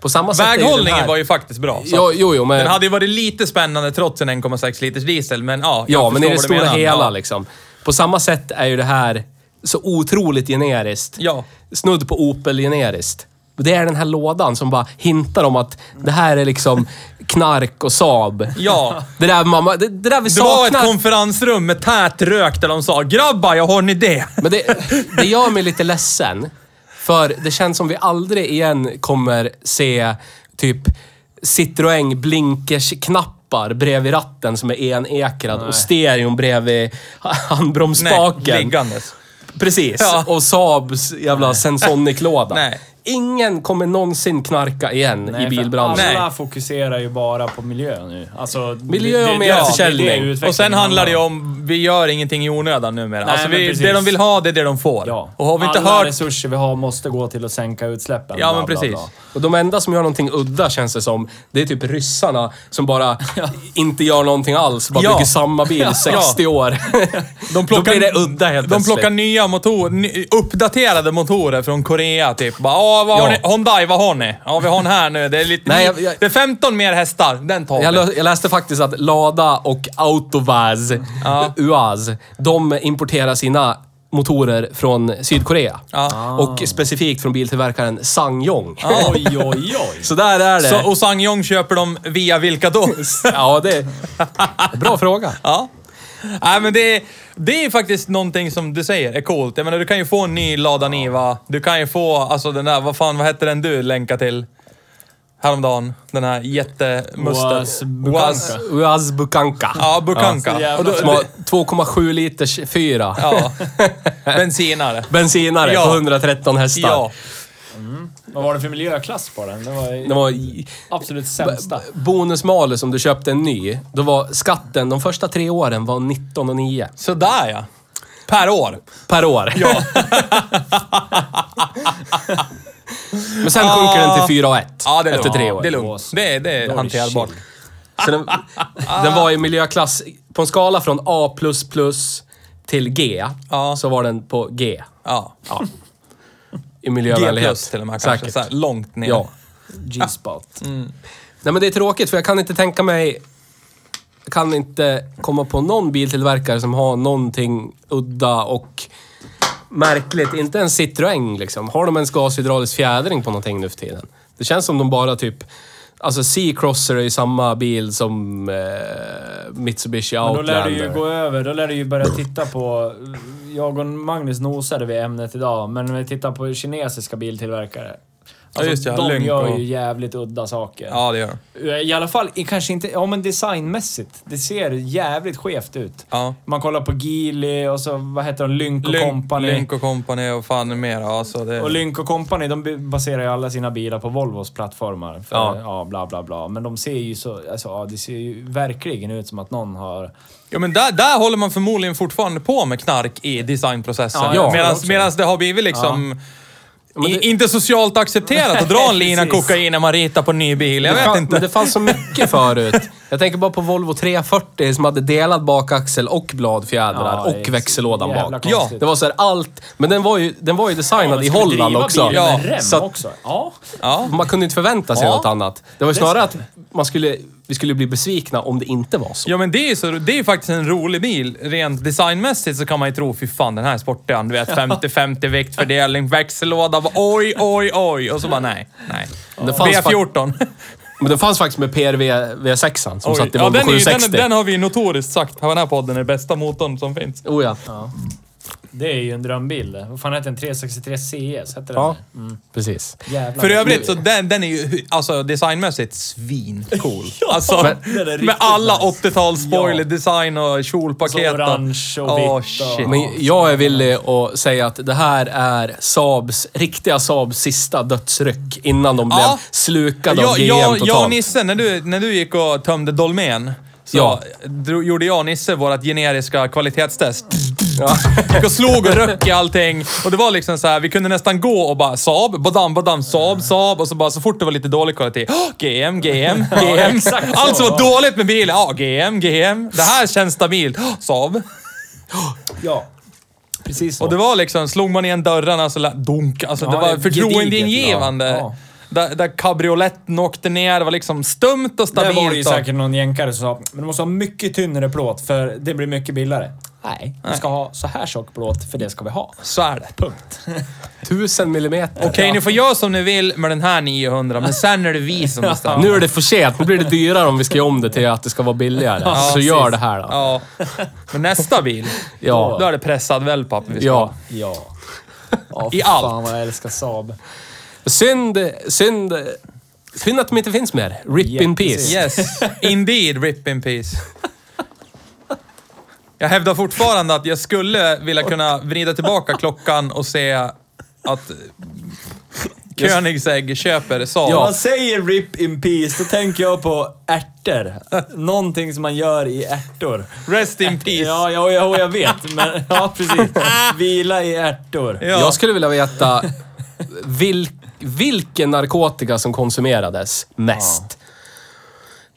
Speaker 2: På samma sätt
Speaker 3: Väghållningen
Speaker 2: här-
Speaker 3: var ju faktiskt bra.
Speaker 2: Jo, jo, jo, men...
Speaker 3: Den hade ju varit lite spännande trots en 1,6 liters diesel, men ja.
Speaker 2: Ja, men i det stora hela
Speaker 3: Ja.
Speaker 2: liksom. På samma sätt är ju det här så otroligt generiskt.
Speaker 3: Ja.
Speaker 2: Snudd på Opel-generiskt. Det är den här lådan som bara hintar om att det här är liksom knark och Saab.
Speaker 3: Ja.
Speaker 2: Det där, mamma, det, det där vi
Speaker 3: Det var ett
Speaker 2: saknar.
Speaker 3: konferensrum med tät rök där de sa “Grabbar, jag har en idé”.
Speaker 2: Men det, det gör mig lite ledsen. För det känns som vi aldrig igen kommer se typ Citroën blinkersknappar bredvid ratten som är enekrad och stereon bredvid
Speaker 3: Nej,
Speaker 2: handbromsspaken.
Speaker 3: liggandes.
Speaker 2: Precis.
Speaker 3: Ja.
Speaker 2: Och Saabs jävla Sensonic-låda.
Speaker 3: Nej.
Speaker 2: Ingen kommer någonsin knarka igen
Speaker 1: Nej,
Speaker 2: i bilbranschen.
Speaker 1: Alla fokuserar ju bara på miljö nu. Alltså,
Speaker 2: Miljö och
Speaker 1: det-
Speaker 2: mer
Speaker 1: det- det är det
Speaker 2: försäljning.
Speaker 1: utvecklingen
Speaker 3: Och sen handlar det ju om, vi gör ingenting i onödan numera.
Speaker 1: Nej,
Speaker 3: alltså vi, det de vill ha, det är det de får.
Speaker 1: Ja.
Speaker 3: Och har vi inte
Speaker 1: Alla
Speaker 3: hört...
Speaker 1: resurser vi har måste gå till att sänka utsläppen.
Speaker 3: Ja,
Speaker 1: bla,
Speaker 3: men precis.
Speaker 1: bla.
Speaker 2: Och de enda som gör någonting udda känns det som, det är typ ryssarna som bara inte gör någonting alls. Bara
Speaker 3: Ja.
Speaker 2: bygger samma bil 60 år.
Speaker 3: De
Speaker 2: Då blir det udda helt
Speaker 3: De
Speaker 2: plötsligt.
Speaker 3: plockar nya motorer, uppdaterade motorer från Korea typ. Bara, "Åh, vad har
Speaker 2: Ja.
Speaker 3: ni? Hyundai, vad har ni? Ja, vi har den här nu. Det är lite...
Speaker 2: Nej, jag- jag-
Speaker 3: Det är 15 mer hästar. Den tar vi.
Speaker 2: Jag, lö- jag läste faktiskt att Lada och Autovaz, UAZ, de importerar sina motorer från Sydkorea.
Speaker 3: Ja.
Speaker 2: Och specifikt från biltillverkaren Sangyong.
Speaker 1: Oj, oj, oj.
Speaker 2: Så där är det.
Speaker 3: Så, och Sangyong köper de via vilka då?
Speaker 2: Ja, det... Bra fråga.
Speaker 3: ja. Nej, men det, det är faktiskt någonting som du säger är coolt. Jag menar, du kan ju få en ny Lada Niva. Du kan ju få, alltså den där, vad fan, vad hette den du länkade till? Häromdagen. Den här jättemusten.
Speaker 1: Was Bukanka.
Speaker 3: Was-
Speaker 2: UAZ Bukanka.
Speaker 3: Ja, Bukanka.
Speaker 1: jävla
Speaker 3: Och då-
Speaker 2: Som har 2,7 liters fyra.
Speaker 3: Ja. Bensinare.
Speaker 2: Bensinare
Speaker 3: Ja.
Speaker 2: på 113 hästar.
Speaker 3: Ja.
Speaker 1: Vad var det för miljöklass på den? Det var ju
Speaker 2: Det var
Speaker 1: absolut sämsta.
Speaker 2: bonusmalus om du köpte en ny. Då var skatten de första tre åren var 19 och 9
Speaker 3: Sådär ja. Per år.
Speaker 2: per år. Ja. Men sen sjunker den till 4 och 1
Speaker 3: Ja, det är
Speaker 2: efter
Speaker 3: lugnt.
Speaker 2: tre år.
Speaker 3: Det är lugnt. Det är, det är hanterbart.
Speaker 2: Så den, den var i miljöklass, på en skala från A++ till G,
Speaker 3: Ja.
Speaker 2: så var den på G.
Speaker 3: Ja.
Speaker 2: Ja. I
Speaker 3: G
Speaker 2: miljövänlighet.
Speaker 3: plus till och med kanske.
Speaker 2: Säkert.
Speaker 3: Så här, långt ner.
Speaker 2: Ja.
Speaker 1: G-spot.
Speaker 2: Nej men det är tråkigt för jag kan inte tänka mig... Jag kan inte komma på någon biltillverkare som har någonting udda och märkligt. Inte en Citroën liksom. Har de ens gashydraulisk fjädring på någonting nu för tiden? Det känns som de bara typ... Alltså C-crosser är ju samma bil som eh, Mitsubishi
Speaker 1: Men då lär du ju gå över, då lär du ju börja titta på... Jag och Magnus nosade vid ämnet idag, men när vi tittar på kinesiska biltillverkare. Alltså,
Speaker 3: just det,
Speaker 1: de
Speaker 3: Lynk
Speaker 1: gör
Speaker 3: och-
Speaker 1: ju jävligt udda saker.
Speaker 3: Ja, det gör de.
Speaker 1: I alla fall, kanske inte... Ja, men designmässigt. Det ser jävligt skevt ut.
Speaker 3: Ja.
Speaker 1: Man kollar på Geely och så, vad heter de? Lynk och
Speaker 3: Lynk,
Speaker 1: Company.
Speaker 3: Lynk och Company och fan mer. Alltså det...
Speaker 1: Och Lynk och Company, de baserar ju alla sina bilar på Volvos plattformar. För,
Speaker 2: Ja.
Speaker 1: ja. bla bla bla. Men de ser ju så... Alltså, ja, det ser ju verkligen ut som att någon har...
Speaker 3: Ja, men där, där håller man förmodligen fortfarande på med knark i designprocessen.
Speaker 1: Ja,
Speaker 3: medan det har blivit liksom...
Speaker 2: det-
Speaker 3: i, inte socialt accepterat att dra en lina kokain när man ritar på en ny bil. Jag vet inte.
Speaker 2: Men det fanns så mycket förut. Jag tänker bara på Volvo 340 som hade delad bakaxel och bladfjädrar
Speaker 1: Ja, det är
Speaker 2: och växellådan
Speaker 1: jävla
Speaker 2: bak.
Speaker 1: konstigt.
Speaker 2: Det var så här allt. Men den var ju, den var ju designad
Speaker 1: Ja,
Speaker 2: i Holland också.
Speaker 3: Ja,
Speaker 1: med rem
Speaker 2: så att-
Speaker 1: också? Ja.
Speaker 3: Ja.
Speaker 2: Man kunde inte förvänta sig
Speaker 3: Ja.
Speaker 2: något annat. Det var ju snarare att man skulle, vi skulle bli besvikna om det inte var så.
Speaker 3: Ja men det är ju så, det är ju faktiskt en rolig bil. Rent designmässigt så kan man ju tro, fy fan den här är sportig. Du vet 50-50 viktfördelning, växellåda, bara, oj, oj, oj. Och så bara nej, nej.
Speaker 2: Det fanns
Speaker 3: V14.
Speaker 2: Men den fanns faktiskt med PRV V6 som
Speaker 3: Oj.
Speaker 2: satt i
Speaker 3: Ja,
Speaker 2: Volvo
Speaker 3: den, är ju,
Speaker 2: 760.
Speaker 3: den, den har vi ju notoriskt sagt på den här podden är bästa motorn som finns.
Speaker 2: Oh ja.
Speaker 1: Det är ju en drömbil. Vad fan heter den? 363 CS? Hette den
Speaker 2: Ja,
Speaker 1: det?
Speaker 2: precis.
Speaker 1: Jävlar.
Speaker 3: För övrigt så den, den är ju alltså designmässigt svincool. Alltså
Speaker 1: den är
Speaker 3: med alla
Speaker 1: nice.
Speaker 3: 80-tals spoiler
Speaker 1: Ja.
Speaker 3: design och kjolpaket.
Speaker 1: Så orange och
Speaker 3: Åh,
Speaker 1: vitt och-
Speaker 3: shit.
Speaker 2: Men jag är villig att säga att det här är Saabs, riktiga Saabs sista dödsryck innan de blev
Speaker 3: Ja.
Speaker 2: slukade
Speaker 3: jag,
Speaker 2: av GM
Speaker 3: jag, jag och
Speaker 2: totalt.
Speaker 3: Nisse, när du, när du gick och tömde Dolmen, så
Speaker 2: Ja.
Speaker 3: gjorde jag och Nisse vårt generiska kvalitetstest.
Speaker 2: Ja.
Speaker 3: Gick och slog och röck i allting. Och det var liksom så här, vi kunde nästan gå och bara Saab, badam, badam, Saab, Saab. Och så bara så fort det var lite dålig kvalitet, oh, GM, GM, GM.
Speaker 1: så.
Speaker 3: Allt som var dåligt med bilen, ja, GM, GM. Det här känns stabilt. Oh, Saab.
Speaker 1: Ja. Precis så.
Speaker 3: Och det var liksom, slog man igen dörrarna så lät dunk. Alltså det
Speaker 1: Ja,
Speaker 3: var
Speaker 1: gediget,
Speaker 3: förtroendeingivande.
Speaker 1: ja. Ja.
Speaker 3: Där, där cabrioletten åkte ner, det var liksom stumt och
Speaker 1: Där
Speaker 3: stabilt.
Speaker 1: var det ju
Speaker 3: och-
Speaker 1: säkert någon jänkare som sa men du måste ha mycket tynnare plåt för det blir mycket billigare. Nej, vi ska ha så här tjock plåt för det ska vi ha.
Speaker 3: Så är det.
Speaker 1: Punkt.
Speaker 2: Tusen millimeter.
Speaker 3: Okej, ni får göra som ni vill med den här 900, men sen är det vi som bestämmer.
Speaker 2: Nu är det för sent. Nu blir det dyrare om vi ska göra om det till att det ska vara billigare. så
Speaker 3: precis.
Speaker 2: gör det här då.
Speaker 3: Ja. Men nästa bil,
Speaker 2: Ja.
Speaker 3: då är det pressad wellpapp vi ska
Speaker 2: Ja.
Speaker 3: ha.
Speaker 1: Ja. ja
Speaker 3: I
Speaker 1: fy
Speaker 3: allt.
Speaker 1: Fan vad jag älskar Saab.
Speaker 2: Synd, synd, synd att de inte finns mer. Rip in
Speaker 1: Jättesynd.
Speaker 2: peace.
Speaker 3: Yes, indeed, rip in peace. Jag hävdar fortfarande att jag skulle vilja kunna vrida tillbaka klockan och se att Koenigsegg köper Saab.
Speaker 1: Om man säger RIP in peace, då tänker jag på ärtor. Någonting som man gör i ärtor.
Speaker 3: Rest in peace.
Speaker 1: Ja, ja, ja jag vet. Men, ja, precis. Vila i ärtor.
Speaker 3: Ja.
Speaker 2: Jag skulle vilja veta vil, vilken narkotika som konsumerades mest.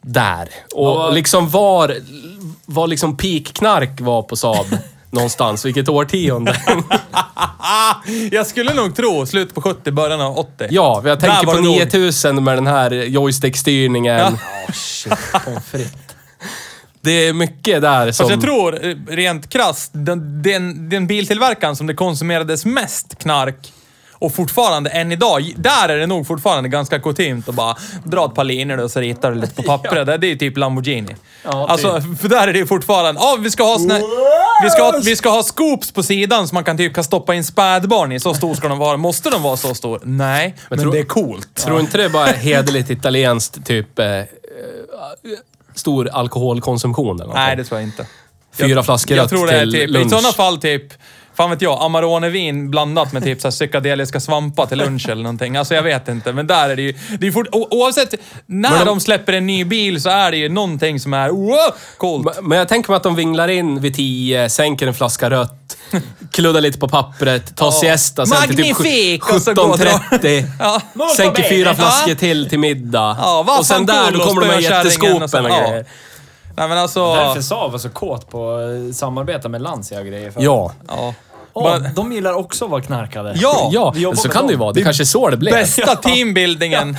Speaker 2: Där. Och
Speaker 1: Vad-
Speaker 2: liksom var, var liksom peak-knark var på Saab någonstans. Vilket årtionde.
Speaker 3: Jag skulle nog tro slutet på 70, början av 80.
Speaker 2: Ja, jag
Speaker 3: Där
Speaker 2: tänker
Speaker 3: var
Speaker 2: på
Speaker 3: det nog.
Speaker 2: 9000 med den här joystick-styrningen.
Speaker 3: Ja.
Speaker 2: Det är mycket där som...
Speaker 3: Fast jag tror, eh, rent krasst, den, den, den biltillverkaren som det konsumerades mest knark och fortfarande än idag, där är det nog fortfarande ganska kutymt att bara dra ett par linjer och så ritar du lite på pappret. Det är ju typ Lamborghini.
Speaker 1: Ja, typ.
Speaker 3: alltså, för där är det ju fortfarande, ja vi ska ha såna, vi ska ha, vi ska ha scoops på sidan som man kan typ kan stoppa in spädbarn i. Så stor ska de vara. Måste de vara så stor? Nej, men,
Speaker 2: tror-
Speaker 3: det är coolt.
Speaker 2: Tror inte det är bara hederligt italienskt, typ... Eh, eh, stor alkoholkonsumtion eller någonting?
Speaker 3: Nej, det tror jag inte.
Speaker 2: Fyra flaskor
Speaker 3: Jag tror det är
Speaker 2: till
Speaker 3: typ,
Speaker 2: lunch.
Speaker 3: i sådana fall typ, fan vet jag, Amarone-vin blandat med typ så här psykedeliska svampar till lunch eller någonting. Alltså jag vet inte, men där är det ju... Det är fort, oavsett när
Speaker 2: de-
Speaker 3: de släpper en ny bil så är det ju någonting som är wow, coolt.
Speaker 2: Men jag tänker mig att de vinglar in vid 10, sänker en flaska rött, kluddar lite på pappret, tar siesta sen till typ
Speaker 3: Magnifik! Och drar.
Speaker 2: 17.30.
Speaker 3: Ja.
Speaker 2: Sänker fyra
Speaker 3: Ja.
Speaker 2: flaskor till till middag.
Speaker 3: Ja,
Speaker 2: och sen där, då kommer de med jätteskopen
Speaker 3: och
Speaker 2: och
Speaker 3: Ja.
Speaker 2: grejer.
Speaker 3: Nej men alltså...
Speaker 1: Därför Saab var så kåt på att samarbeta med Lancia och grejer. För.
Speaker 2: Ja.
Speaker 3: Ja.
Speaker 1: Åh,
Speaker 3: Bara-
Speaker 1: de gillar också att vara knarkade.
Speaker 3: Ja!
Speaker 2: Ja,
Speaker 1: vi jobbar
Speaker 2: så
Speaker 1: med
Speaker 2: kan det ju
Speaker 1: dem.
Speaker 2: vara. Det kanske är så det blev.
Speaker 3: Bästa teambuildingen.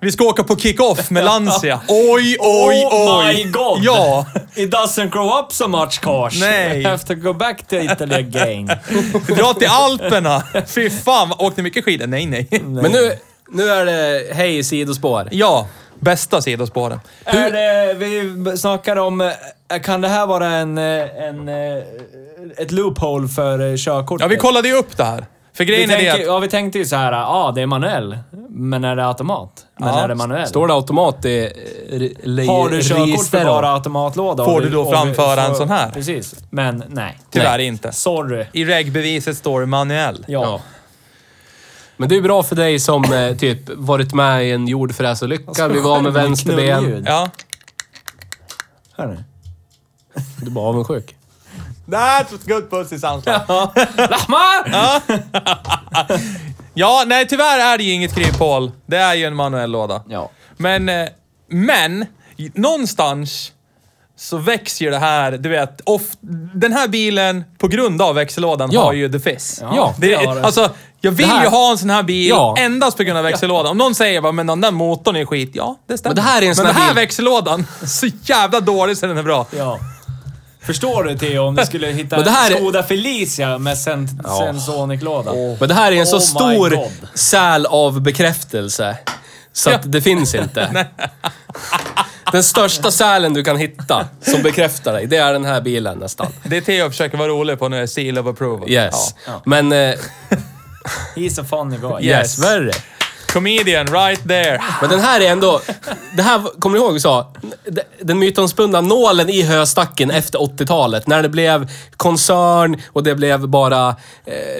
Speaker 3: Vi ska åka på kick-off med Lancia. Oj, oj,
Speaker 1: Oh
Speaker 3: oj!
Speaker 1: my god!
Speaker 3: Ja!
Speaker 1: It doesn't grow up so much cars.
Speaker 3: Nej.
Speaker 1: I have to go back to Italy again.
Speaker 3: Dra till Alperna! Fy fan, åkte mycket skidor? Nej, nej.
Speaker 2: Men nu, nu är det hej sidospår.
Speaker 3: Ja, bästa sidospåren.
Speaker 1: Är det, vi snackar om, eh, kan det här vara en, eh, en, eh, ett loophole för körkortet?
Speaker 3: Ja, vi kollade ju upp det här. För
Speaker 1: vi
Speaker 3: grejen är det
Speaker 1: tänker,
Speaker 3: att...
Speaker 1: ja, vi tänkte ju så här, ja det är manuell, men är det automat? Men
Speaker 3: Ja,
Speaker 1: är det manuell?
Speaker 2: Står det automat i
Speaker 1: Har du körkort för bara automatlåda?
Speaker 3: Får du
Speaker 1: vi-
Speaker 3: då
Speaker 1: vi
Speaker 3: framföra en sån här?
Speaker 1: Precis. Men nej.
Speaker 3: Tyvärr
Speaker 2: Nej.
Speaker 3: inte.
Speaker 1: Sorry.
Speaker 3: I regbeviset står det manuell.
Speaker 1: Ja.
Speaker 2: Ja. Men det är bra för dig som eh, typ varit med i en jordfräsolycka, vi var med vänsterben.
Speaker 3: Ja.
Speaker 1: Hör ni?
Speaker 2: Du var avundsjuk.
Speaker 3: That was good pussy sounds like.
Speaker 1: Lahmar!
Speaker 3: Ja, nej tyvärr är det ju inget kryphål. Det är ju en manuell låda.
Speaker 1: Ja.
Speaker 3: Men, eh, men, i- någonstans så växer ju det här, du vet, off, den här bilen på grund av växellådan
Speaker 2: Ja.
Speaker 3: har ju the fizz.
Speaker 1: Ja,
Speaker 3: det,
Speaker 1: det har det.
Speaker 3: Alltså, jag vill ju ha en sån här bil
Speaker 2: Ja.
Speaker 3: endast på grund av växellådan. Om någon säger bara, men den där motorn är skit. Ja, det stämmer.
Speaker 2: Men det här är en sån
Speaker 3: men
Speaker 2: här
Speaker 3: den här
Speaker 2: bil-
Speaker 3: växellådan, så jävla dålig så den är bra.
Speaker 1: Ja. Förstår du Theo om du skulle hitta
Speaker 2: Men det här
Speaker 1: en
Speaker 2: är-
Speaker 1: Skoda Felicia med sen, Sensonic-låda?
Speaker 2: Men det här är en så
Speaker 1: Oh my
Speaker 2: stor säl av bekräftelse. Så att det finns inte. Den största sälen du kan hitta som bekräftar dig, det är den här bilen nästan.
Speaker 3: Det Theo försöker vara rolig på nu är seal of approval.
Speaker 2: Yes.
Speaker 3: Ja.
Speaker 2: Men... Eh,
Speaker 1: He's a funny guy.
Speaker 2: yes, värre.
Speaker 3: Comedian right there.
Speaker 2: Men den här är ändå... Det här, kommer du ihåg vi sa? Den mytomspunna nålen i höstacken efter 80-talet. När det blev koncern och det blev bara eh,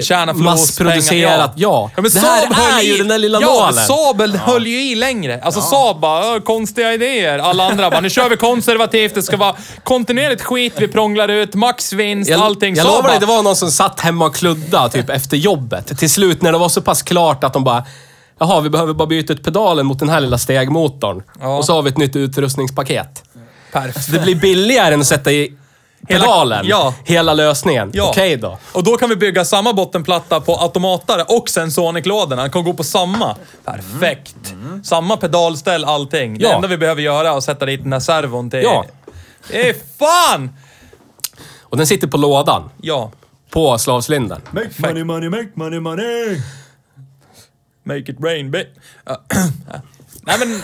Speaker 3: förlust,
Speaker 2: massproducerat.
Speaker 3: pengar,
Speaker 2: Ja.
Speaker 3: men
Speaker 2: det
Speaker 3: Saab
Speaker 2: här
Speaker 3: höll
Speaker 2: är ju
Speaker 3: i-
Speaker 2: den där lilla
Speaker 3: ja,
Speaker 2: nålen.
Speaker 3: Saab höll ju i längre. Alltså Saab bara, "Ö, konstiga idéer. Alla andra bara, nu kör vi konservativt. Det ska vara kontinuerligt skit vi prånglar ut, maxvinst,
Speaker 2: Jag,
Speaker 3: allting.
Speaker 2: jag
Speaker 3: Saab
Speaker 2: lovar dig, det var någon som satt hemma och kludda typ efter jobbet. Till slut när det var så pass klart att de bara Jaha, vi behöver bara byta ut pedalen mot den här lilla stegmotorn.
Speaker 3: Ja.
Speaker 2: Och så har vi ett nytt utrustningspaket.
Speaker 3: Perfekt.
Speaker 2: Det blir billigare än att sätta i
Speaker 3: Hela-
Speaker 2: pedalen.
Speaker 3: ja.
Speaker 2: Hela lösningen.
Speaker 3: Ja.
Speaker 2: Okej då.
Speaker 3: Och då kan vi bygga samma bottenplatta på automatare och Sensonic-lådorna. Den kan gå på samma. Perfekt. Samma pedalställ, allting. Det
Speaker 2: Ja.
Speaker 3: enda vi behöver göra är att sätta dit den där servon till...
Speaker 2: Ja.
Speaker 3: Det är fan!
Speaker 2: Och den sitter på lådan.
Speaker 3: Ja.
Speaker 2: På slavslinden.
Speaker 1: Make money, money, make money, money.
Speaker 3: Make it rain. Ja. Nej men...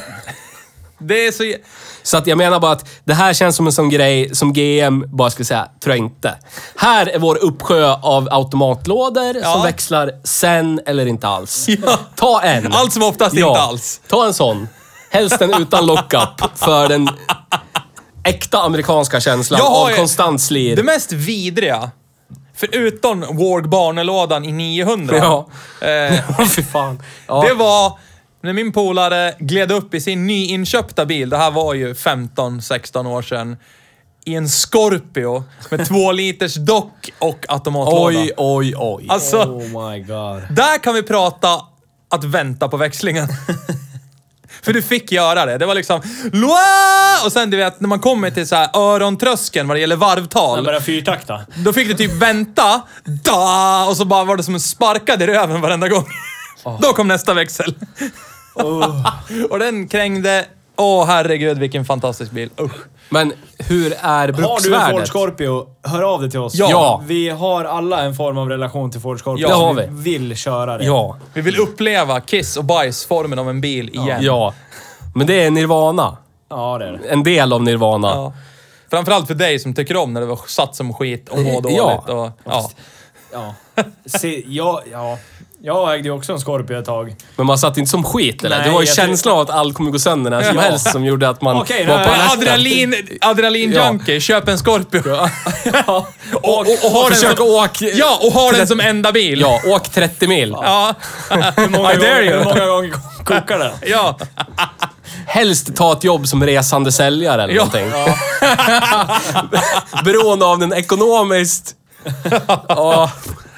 Speaker 3: Det är så...
Speaker 2: Så att jag menar bara att det här känns som en sån grej som GM bara skulle säga, tror jag inte. Här är vår uppsjö av automatlådor
Speaker 3: Ja.
Speaker 2: som växlar sen eller inte alls.
Speaker 3: Ja.
Speaker 2: Ta en.
Speaker 3: Allt som oftast
Speaker 2: Ja.
Speaker 3: inte alls.
Speaker 2: Ta en sån. Helst en utan lockup för den äkta amerikanska känslan av konstant slir.
Speaker 3: Det mest vidriga förutom Warg Barnelådan i 900.
Speaker 2: Ja.
Speaker 3: Eh,
Speaker 2: fy fan. Ja.
Speaker 3: Det var när min polare gled upp i sin nyinköpta bil, det här var ju 15-16 år sedan, i en Scorpio med två liters dock och automatlåda.
Speaker 2: Oj, oj, oj.
Speaker 3: Alltså,
Speaker 1: Oh my god.
Speaker 3: där kan vi prata att vänta på växlingen. För du fick göra det. Det var liksom Loa! Och sen du vet, när man kommer till så här örontröskeln vad det gäller varvtal.
Speaker 1: börjar fyrtakta.
Speaker 3: Då fick du typ vänta, da, och så bara var det som en sparkad i röven varenda gång. Då kom nästa växel. och den krängde. Åh herregud vilken fantastisk bil. Usch.
Speaker 2: Men hur är
Speaker 1: Har du en Ford
Speaker 2: bruksvärdet?
Speaker 1: Scorpio, hör av dig till oss.
Speaker 3: Ja.
Speaker 2: Ja.
Speaker 1: Vi har alla en form av relation till Ford Scorpio.
Speaker 3: Ja,
Speaker 2: har vi.
Speaker 1: vill köra det.
Speaker 2: Ja.
Speaker 3: Vi vill uppleva kiss och bajs-formen av en bil igen.
Speaker 2: Ja. Men det är Nirvana.
Speaker 1: Ja, det är det.
Speaker 2: En del av Nirvana.
Speaker 3: Ja. Framförallt för dig som tycker om när det var satt som skit och mår dåligt.
Speaker 2: Ja.
Speaker 3: Och, ja.
Speaker 1: Ja. Se, ja, ja. Jag ägde ju också en Scorpio ett tag.
Speaker 2: Men man satt inte som skit eller?
Speaker 1: Nej,
Speaker 2: det var ju
Speaker 1: jag
Speaker 2: känslan av att allt kommer gå sönder när som
Speaker 3: Ja.
Speaker 2: helst som gjorde att man
Speaker 1: Okej,
Speaker 2: var på
Speaker 1: nej,
Speaker 2: alerten.
Speaker 3: Adrenalin, adrenalin
Speaker 2: Ja.
Speaker 3: junkie, köp en Scorpio.
Speaker 2: Ja.
Speaker 3: Och, och, och ha den
Speaker 2: Försök
Speaker 3: som,
Speaker 2: åka...
Speaker 3: ja, och ha den som enda bil.
Speaker 2: Ja, åk 30 mil.
Speaker 3: Ja.
Speaker 1: Hur många,
Speaker 3: I dare
Speaker 1: gånger,
Speaker 3: you.
Speaker 1: hur många gånger kokar det?
Speaker 3: Ja.
Speaker 2: Helst ta ett jobb som resande säljare eller
Speaker 3: Ja.
Speaker 2: någonting. Beroende av den ekonomiskt... Ja.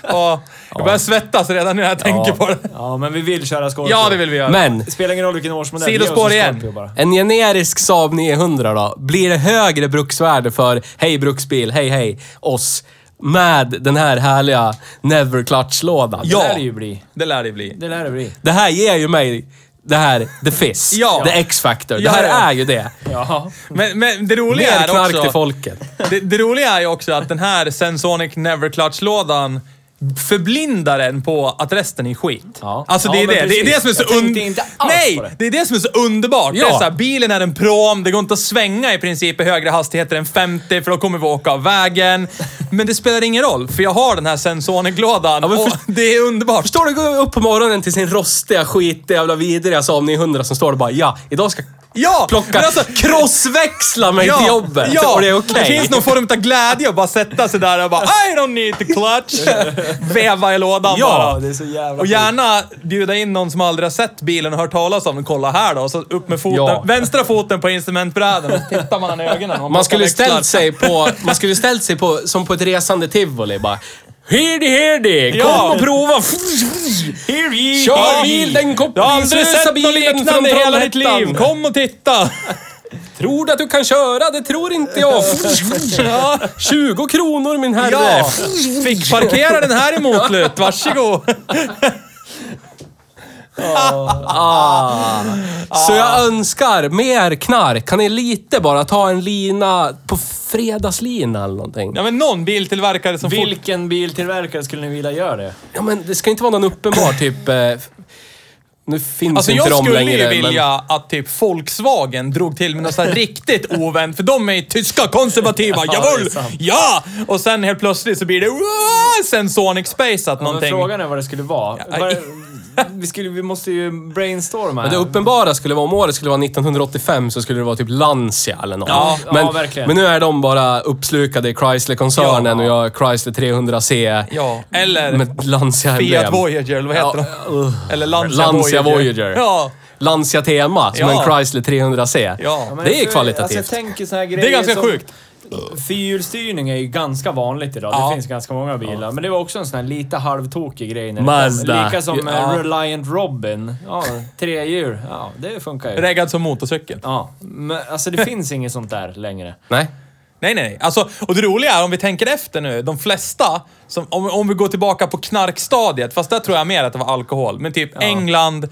Speaker 3: Och jag börjar svettas redan när jag tänker på det.
Speaker 1: Ja, men vi vill köra Scorpio.
Speaker 3: Ja, det vill vi göra.
Speaker 2: Men
Speaker 1: Det spelar ingen roll vilken årsmodell.
Speaker 3: Sidospår
Speaker 1: Ge oss en
Speaker 3: igen.
Speaker 1: Scorpio bara.
Speaker 2: en generisk Saab 900 då? Blir det högre bruksvärde för Hej bruksbil, hej hej, oss med den här härliga Never Clutch-lådan?
Speaker 1: Det
Speaker 3: Ja.
Speaker 1: lär det ju bli.
Speaker 3: Det lär det bli.
Speaker 1: Det lär det bli.
Speaker 2: Det här ger ju mig det här, the fizz.
Speaker 3: Ja.
Speaker 2: The X-factor.
Speaker 3: Ja,
Speaker 2: det här
Speaker 3: ja.
Speaker 2: är ju det.
Speaker 1: Ja.
Speaker 3: Men, men det roliga
Speaker 2: Mer
Speaker 3: är
Speaker 2: knark till
Speaker 3: också...
Speaker 2: folket.
Speaker 3: Det, det roliga är ju också att den här Sensonic Never Clutch-lådan förblindar en på att resten är skit.
Speaker 1: Ja.
Speaker 3: Alltså det
Speaker 1: Ja,
Speaker 3: är det. Det är det som är så.
Speaker 1: Jag
Speaker 3: un-
Speaker 1: inte alls
Speaker 3: Nej!
Speaker 1: på det.
Speaker 3: Det är det som är så underbart. Det är
Speaker 2: Ja.
Speaker 3: så här, bilen är en prom, det går inte att svänga i princip i högre hastigheter än 50 för då kommer vi åka av vägen. Men det spelar ingen roll, för jag har den här Sensonic-lådan
Speaker 2: Ja, för-
Speaker 3: det är underbart.
Speaker 2: Förstår du, går upp på morgonen till sin rostiga, skitiga, jävla vidriga Saab 900 som står och bara ja, idag ska
Speaker 3: Ja!
Speaker 2: plocka,
Speaker 3: men alltså-
Speaker 2: crossväxla mig till jobbet.
Speaker 3: Ja,
Speaker 2: Och det är okej.
Speaker 3: det finns någon form av glädje att bara sätta sig där och bara I don't need to clutch. Veva i lådan
Speaker 2: Ja,
Speaker 3: bara.
Speaker 1: Det är så jävla
Speaker 3: Och gärna bjuda in någon som aldrig har sett bilen och hört talas om den. Kolla här då. Så upp med foten,
Speaker 2: Ja.
Speaker 3: vänstra foten på instrumentbrädan och så tittar man i ögonen. om
Speaker 2: Man skulle ställt sig på, man skulle ställt sig på, som på ett resande tivoli bara. Herdi, herdi! Kom
Speaker 3: Ja.
Speaker 2: och prova! Kör bil, den
Speaker 3: Du har aldrig
Speaker 2: kopplingslösa
Speaker 3: sett något
Speaker 2: bilen från
Speaker 3: liknande i hela ditt
Speaker 2: Trollhättan.
Speaker 3: liv. Kom och titta!
Speaker 2: Tror du att du kan köra? Det tror inte jag.
Speaker 3: Ja.
Speaker 2: 20 kronor min herre.
Speaker 3: Ja! Fick parkera den här i motlut. Varsågod.
Speaker 2: Så jag önskar mer knark. Kan ni lite bara ta en lina på fredagslina eller någonting?
Speaker 3: Ja men någon biltillverkare som fort...
Speaker 1: Vilken biltillverkare skulle ni vilja göra det?
Speaker 2: Ja, men det ska inte vara någon uppenbar typ... Eh, nu finns
Speaker 3: Alltså
Speaker 2: inte
Speaker 3: jag
Speaker 2: de
Speaker 3: skulle
Speaker 2: längre.
Speaker 3: ju vilja att typ Volkswagen drog till med något så här riktigt ovänt, för de är ju tyska konservativa,
Speaker 1: Ja, det är
Speaker 3: jawohl!
Speaker 1: sant.
Speaker 3: Ja! Och sen helt plötsligt så blir det "Wow!" Sensonic Space att
Speaker 1: Ja, men
Speaker 3: någonting.
Speaker 1: frågan är vad det skulle vara.
Speaker 3: Ja,
Speaker 1: Vad- vi, skulle, vi måste ju brainstorma
Speaker 2: Men det
Speaker 1: här.
Speaker 2: uppenbara skulle vara, om året skulle vara 1985 så skulle det vara typ Lancia eller något.
Speaker 3: Ja,
Speaker 1: ja,
Speaker 2: men,
Speaker 1: verkligen.
Speaker 2: men nu är de bara uppslukade i Chrysler-koncernen
Speaker 3: Ja.
Speaker 2: och jag har Chrysler 300C
Speaker 3: Ja, eller
Speaker 2: med Lancia-emblem.
Speaker 3: Fiat Voyager, eller vad heter
Speaker 2: Ja,
Speaker 3: de?
Speaker 2: uh.
Speaker 3: Eller Lancia,
Speaker 2: Lancia
Speaker 3: Voyager.
Speaker 2: Voyager.
Speaker 3: Ja.
Speaker 2: Lancia-tema, som
Speaker 3: Ja.
Speaker 2: en Chrysler 300C.
Speaker 3: Ja.
Speaker 2: det är kvalitativt.
Speaker 1: Alltså jag tänker så här grejer
Speaker 3: Det är ganska
Speaker 1: som,
Speaker 3: sjukt.
Speaker 1: Fyrhjulsstyrning är ju ganska vanligt idag.
Speaker 3: Ja.
Speaker 1: Det finns ganska många bilar. Men det var också en sån här lite halvtokig grej. När
Speaker 2: Mazda.
Speaker 1: Lika som eh,
Speaker 2: Ja.
Speaker 1: Reliant Robin. Ja, tre hjul. Ja, det funkar ju.
Speaker 3: Reggad som motorcykel.
Speaker 1: Ja, men alltså det finns inget sånt där längre.
Speaker 2: Nej.
Speaker 3: Nej, nej. Alltså, och det roliga är, om vi tänker efter nu, de flesta, som, om, om vi går tillbaka på knarkstadiet, fast där tror jag mer att det var alkohol, men typ England,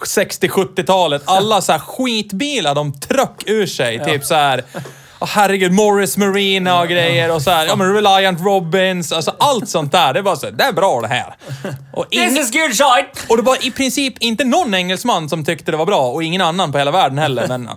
Speaker 3: 60-70-talet, alla så här skitbilar de tröck ur sig. Typ så här. åh, herregud, Morris Marina och grejer och så här, ja men Reliant Robins, alltså allt sånt där. Det var så det är bra det här. Och, ing-
Speaker 1: is good shit!
Speaker 3: och det var i princip inte någon engelsman som tyckte det var bra och ingen annan på hela världen heller, men det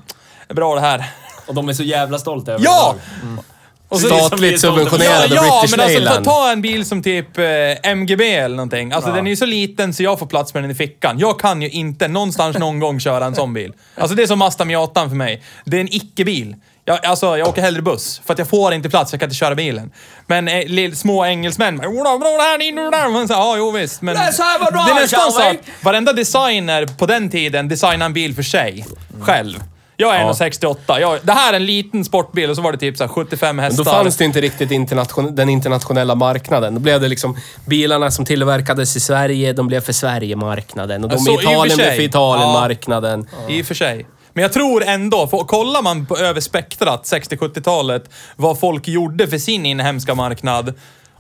Speaker 3: är bra det här.
Speaker 1: Och de är så jävla stolta över
Speaker 3: Ja!
Speaker 1: det.
Speaker 3: Och så-
Speaker 2: Statligt
Speaker 1: som vi är stolta över.
Speaker 2: subventionerade
Speaker 3: Ja, ja
Speaker 2: British
Speaker 3: men alltså ta, ta en bil som typ eh, MGB eller någonting. Alltså
Speaker 1: Ja.
Speaker 3: den är ju så liten så jag får plats med den i fickan. Jag kan ju inte någonstans någon gång köra en sån bil. Alltså det är som Mazda Miatan för mig. Det är en icke-bil. Jag, alltså, jag åker hellre buss, för att jag får inte plats, jag kan inte köra bilen. Men eh, lill- små engelsmän, men så, ja, jo visst. Men
Speaker 1: Det är
Speaker 3: nästan så att varenda designer på den tiden designade en bil för sig, själv. Jag är
Speaker 2: Ja.
Speaker 3: 1,68. Jag, det här är en liten sportbil och så var det typ så här 75
Speaker 2: Men
Speaker 3: hästar.
Speaker 2: då fanns det inte riktigt internation den internationella marknaden. Då blev det liksom bilarna som tillverkades i Sverige, de blev för Sverigemarknaden. Och de
Speaker 3: Alltså, i
Speaker 2: i
Speaker 3: och för
Speaker 2: Italien blev
Speaker 3: sig.
Speaker 2: för Italienmarknaden.
Speaker 3: I och för sig. Men jag tror ändå, för kollar man på över spektrat 60-70-talet, vad folk gjorde för sin inhemska marknad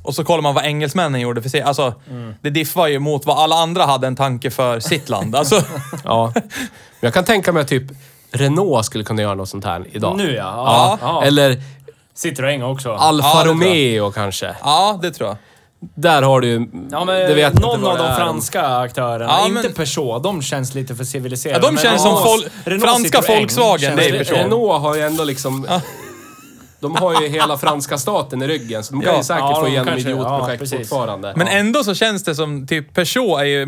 Speaker 3: och så kollar man vad engelsmännen gjorde för sin. Alltså, det diffar ju mot vad alla andra hade en tanke för sitt land. Alltså,
Speaker 2: Ja. Men jag kan tänka mig att typ Renault skulle kunna göra något sånt här idag.
Speaker 1: Nu ja.
Speaker 2: Ja.
Speaker 1: ja. ja.
Speaker 2: Eller
Speaker 1: Citroën också.
Speaker 2: Alfa
Speaker 3: Ja.
Speaker 2: Romeo kanske.
Speaker 3: ja, det tror jag.
Speaker 2: Där har du ju...
Speaker 1: Ja, men
Speaker 2: det vet
Speaker 1: någon
Speaker 2: inte
Speaker 1: av de
Speaker 2: är.
Speaker 1: franska aktörerna.
Speaker 3: Ja,
Speaker 1: inte
Speaker 3: men-
Speaker 1: Peugeot, de känns lite för
Speaker 3: Ja,
Speaker 1: civiliserade.
Speaker 3: de
Speaker 1: Men
Speaker 3: känns som
Speaker 1: Renault-
Speaker 3: fol-
Speaker 1: Renault
Speaker 3: franska
Speaker 1: Citroën
Speaker 3: Volkswagen, det är Peugeot.
Speaker 2: Renault har ju ändå liksom... De har ju hela franska staten i ryggen, så de kan
Speaker 3: Ja.
Speaker 2: ju säkert
Speaker 1: Ja,
Speaker 2: få igenom
Speaker 1: kanske- ja,
Speaker 2: idiotprojekt
Speaker 1: precis.
Speaker 2: fortfarande.
Speaker 3: Men
Speaker 2: ja.
Speaker 3: ändå så känns det som, typ Peugeot är ju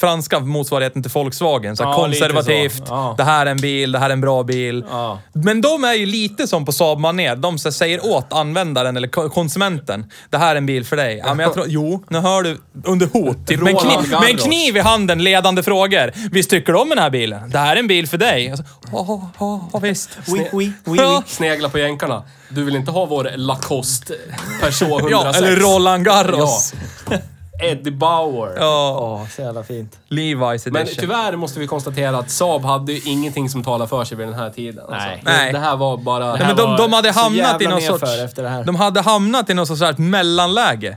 Speaker 3: franska motsvarigheten till Volkswagen. Så
Speaker 1: Ja,
Speaker 3: konservativt,
Speaker 1: så. Ja.
Speaker 3: det här är en bil, det här är en bra bil.
Speaker 1: Ja.
Speaker 3: Men de är ju lite som på Saab manér. De så säger åt användaren eller ko- konsumenten, det här är en bil för dig. Ja, men jag tror, jo, nu hör du under hot. Typ, med, kniv, med en kniv i handen, ledande frågor. Visst tycker du om den här bilen? Det här är en bil för dig. Ja, ja, ja, visst.
Speaker 1: Oui, oui, oui,
Speaker 3: Ja.
Speaker 1: oui.
Speaker 2: Snegla på jänkarna. Du vill inte ha vår Lacoste Peugeot 106?
Speaker 3: Ja, eller Roland Garros.
Speaker 2: Ja. Eddie Bauer.
Speaker 3: Ja,
Speaker 1: Åh, så jävla fint.
Speaker 3: Levi's
Speaker 2: Men
Speaker 3: edition.
Speaker 2: tyvärr måste vi konstatera att Saab hade ju ingenting som talade för sig vid den här tiden. Alltså.
Speaker 1: Nej.
Speaker 2: Det,
Speaker 3: Nej.
Speaker 2: det här var bara...
Speaker 3: Nej, men de, de hade
Speaker 1: så
Speaker 3: hamnat i någon sorts...
Speaker 1: efter det här.
Speaker 3: De hade hamnat i någon sorts här mellanläge.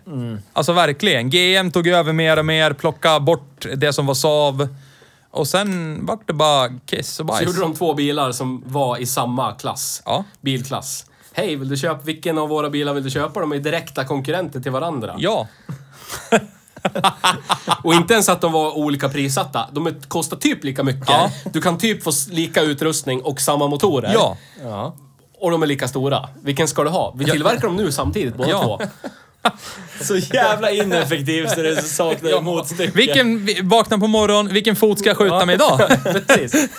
Speaker 3: Alltså verkligen. GM tog över mer och mer, plockade bort det som var Saab. Och sen vart det bara kiss och
Speaker 2: Så
Speaker 3: bajs.
Speaker 2: gjorde de två bilar som var i samma klass.
Speaker 3: Ja.
Speaker 2: Bilklass. Hej, vill du köpa, vilken av våra bilar vill du köpa? De är direkta konkurrenter till varandra.
Speaker 3: Ja.
Speaker 2: Och inte ens att de var olika prissatta. De kostar typ lika mycket.
Speaker 3: Ja.
Speaker 2: Du kan typ få lika utrustning och samma motorer.
Speaker 3: Ja.
Speaker 1: Ja.
Speaker 2: Och de är lika stora. Vilken ska du ha? Vi
Speaker 3: Ja.
Speaker 2: tillverkar dem nu samtidigt, båda
Speaker 3: Ja.
Speaker 2: två.
Speaker 1: Så jävla ineffektivt så det saknar motstycke.
Speaker 3: Vilken, vi- vakna på morgonen, vilken fot ska jag skjuta med idag?
Speaker 2: Precis.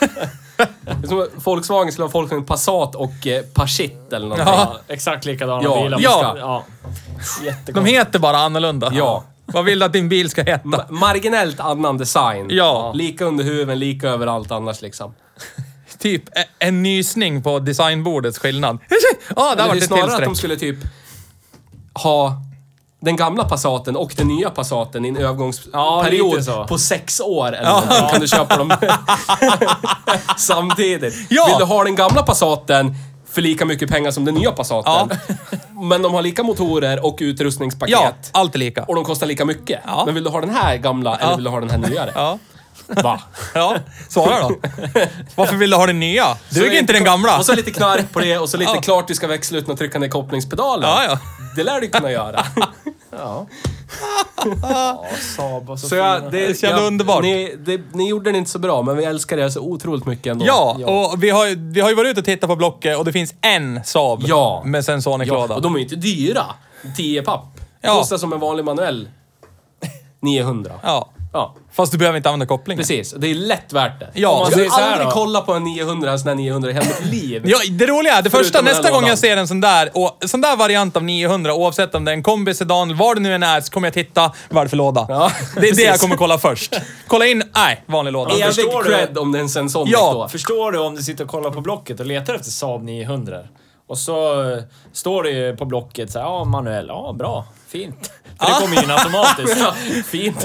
Speaker 2: Det är som Volkswagen skulle ha Volkswagen Passat och eh, Passat eller någonting.
Speaker 3: Ja.
Speaker 1: Exakt likadana
Speaker 2: Ja,
Speaker 1: bilar.
Speaker 3: ja.
Speaker 1: ja.
Speaker 3: De
Speaker 1: Jättekonstigt.
Speaker 3: heter bara annorlunda.
Speaker 2: Ja.
Speaker 3: Vad vill du att din bil ska heta?
Speaker 2: Ma- Marginellt annan design.
Speaker 3: Ja.
Speaker 2: Lika under huven, lika överallt annars liksom.
Speaker 3: Typ e- en nysning på designbordets skillnad. Ja, där
Speaker 2: Eller
Speaker 3: vart
Speaker 2: det är
Speaker 3: det
Speaker 2: snarare att de skulle typ ha den gamla Passaten och den nya Passaten i en
Speaker 1: Ja,
Speaker 2: övergångsperiod
Speaker 1: så.
Speaker 2: på sex år eller någonting. Kan du köpa dem samtidigt.
Speaker 3: Ja.
Speaker 2: Vill du ha den gamla Passaten för lika mycket pengar som den nya Passaten. Men de har lika motorer och utrustningspaket.
Speaker 3: Ja, allt är lika.
Speaker 2: Och de kostar lika mycket.
Speaker 3: Ja.
Speaker 2: Men vill du ha den här gamla eller vill du ha den här nyare?
Speaker 3: Ja.
Speaker 2: Va?
Speaker 3: Ja, svara då. Varför vill du ha den nya? Duger
Speaker 2: är
Speaker 3: inte den gamla?
Speaker 2: Och så lite knark på det och så lite
Speaker 3: Ja.
Speaker 2: klart du ska växla ut och trycka ner kopplingspedalen.
Speaker 3: Ja, ja.
Speaker 2: Det lär du kunna göra.
Speaker 1: Ja. ja, Saab och så,
Speaker 2: Så jag, det,
Speaker 3: Det jävla underbart.
Speaker 2: Ni, det, ni gjorde den inte så bra, men vi älskar er så otroligt mycket ändå.
Speaker 3: Ja, och vi har, ju- vi har ju varit ute och tittat på Blocket och det finns en Saab
Speaker 2: Ja.
Speaker 3: med
Speaker 2: ja
Speaker 3: Sensonic-låda.
Speaker 2: och de är ju inte dyra. 10 papp.
Speaker 3: Ja.
Speaker 2: Kostar som en vanlig manuell 900.
Speaker 3: Ja.
Speaker 2: Ja,
Speaker 3: Fast du behöver inte använda kopplingen.
Speaker 2: precis. Det är lätt värt det.
Speaker 3: Ja,
Speaker 2: man
Speaker 1: så här
Speaker 2: aldrig
Speaker 1: då.
Speaker 2: kolla på en 900, en sån här 900 i hela mitt liv.
Speaker 3: Ja, det roliga är, det första,
Speaker 2: Förutom den
Speaker 3: nästa gång jag ser en sån där, och, sån där variant av 900, oavsett om det är en kombi, sedan, vad det nu än är, så kommer jag titta, vad är det för låda?
Speaker 2: Ja,
Speaker 3: det är det jag kommer kolla först. Kolla in, nej, vanlig låda.
Speaker 2: Evig
Speaker 1: förstår du?
Speaker 2: cred om det är en Sensonic
Speaker 3: Ja,
Speaker 2: då.
Speaker 1: Förstår du om du sitter och kollar på Blocket och letar efter Saab 900? Och så eh, står det ju på Blocket så här, ja manuell, ja bra, fint. För det kommer in automatiskt.
Speaker 2: Ja, fint.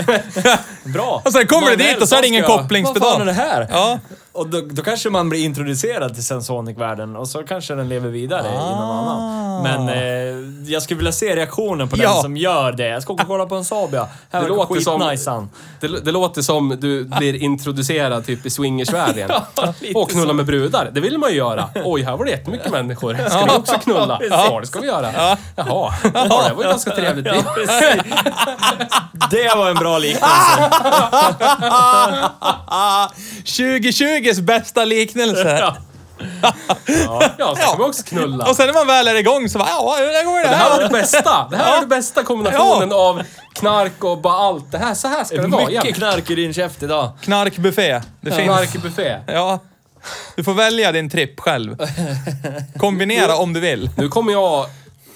Speaker 1: Bra.
Speaker 3: Och sen kommer det dit och så är det ingen kopplingspedal.
Speaker 1: Vad fan är det här?
Speaker 3: Ja.
Speaker 1: Och då, då kanske man blir introducerad till Sensonic-världen och så kanske den lever vidare i någon annan. Men eh, jag skulle vilja se reaktionen på
Speaker 3: Ja.
Speaker 1: den som gör det. Jag ska åka och kolla på en Saab ja. Här
Speaker 2: Det låter som-
Speaker 1: skitnice.
Speaker 2: Det, det låter som du blir introducerad typ i swingersvärlden.
Speaker 1: lite
Speaker 2: och knulla
Speaker 1: så.
Speaker 2: med brudar. Det vill man ju göra. Oj, här var det jättemycket människor. Ska vi också knulla? Ja, det ska vi göra. Jaha, ja, det var ju ganska trevligt.
Speaker 1: Ja. Det var en bra liknelse.
Speaker 3: 2020s bästa liknelse.
Speaker 2: Ja, så ska vi också knulla.
Speaker 3: Och sen när man väl är igång så bara, ja, hur går det
Speaker 2: Det här var det bästa. Det här är den bästa kombinationen av knark och bara allt. Det här, så här ska det vara.
Speaker 1: Mycket knark i din käft idag.
Speaker 3: Knarkbuffé. Det finns.
Speaker 2: Knarkbuffé.
Speaker 3: Ja. Du får välja din tripp själv. Kombinera om du vill.
Speaker 2: Nu kommer jag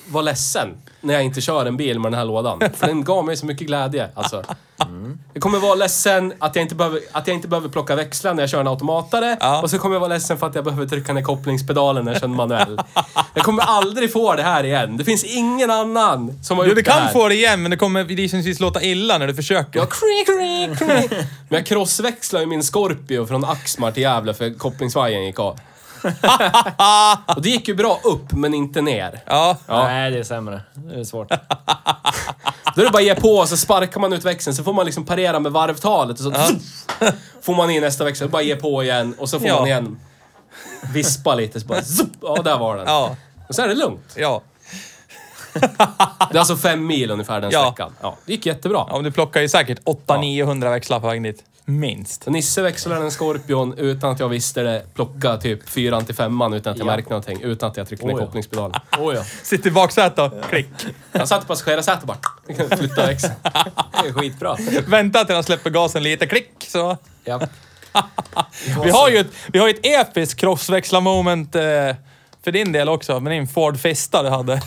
Speaker 2: vara ledsen när jag inte kör en bil med den här lådan. För den gav mig så mycket glädje. Alltså. Jag kommer vara ledsen att jag, inte behöver, att jag inte behöver plocka växlar när jag kör en automatare.
Speaker 3: Ja.
Speaker 2: Och så kommer jag vara ledsen för att jag behöver trycka ner kopplingspedalen när jag kör en manuell. Jag kommer aldrig få det här igen. Det finns ingen annan som har
Speaker 3: Jo,
Speaker 2: gjort
Speaker 3: du
Speaker 2: det
Speaker 3: kan
Speaker 2: här.
Speaker 3: få det igen, men det kommer gissningsvis låta illa när du försöker.
Speaker 2: Ja, kri, kri, kri. Men jag crossväxlade ju min Scorpio från Axmar till Gävle för kopplingsvajern gick av. Och det gick ju bra upp, men inte ner.
Speaker 3: Ja.
Speaker 1: Nej, det är sämre. Det är svårt.
Speaker 2: Då är det bara att ge på och så sparkar man ut växeln, så får man liksom parera med varvtalet och så får man in nästa växel. Bara ge på igen och så får
Speaker 3: Ja.
Speaker 2: man igen vispa lite. Så bara, zup, ja, där var den.
Speaker 3: Ja.
Speaker 2: Och så är det lugnt.
Speaker 3: Ja.
Speaker 2: Det är alltså fem mil ungefär den
Speaker 3: Ja.
Speaker 2: sträckan. Ja, det gick jättebra.
Speaker 3: ja men du plockar ju säkert 800-900 växlar på vägen dit. Minst.
Speaker 2: Nisse växlade en Scorpion utan att jag visste det. Plocka typ fyran till femman utan att jag
Speaker 1: Ja.
Speaker 2: märkte någonting. Utan att jag tryckte ner
Speaker 1: Oh ja.
Speaker 2: kopplingspedalen.
Speaker 1: Oh, ja.
Speaker 3: Sitter i baksätet och klick.
Speaker 2: Jag satt i passagerarsätet och bara flyttade växeln.
Speaker 1: Det är skitbra.
Speaker 3: Vänta till han släpper gasen lite, klick så.
Speaker 2: Ja.
Speaker 3: Vi har ju ett, vi har ju ett episkt crossväxlar-moment eh, för din del också, med din Ford Fiesta du hade.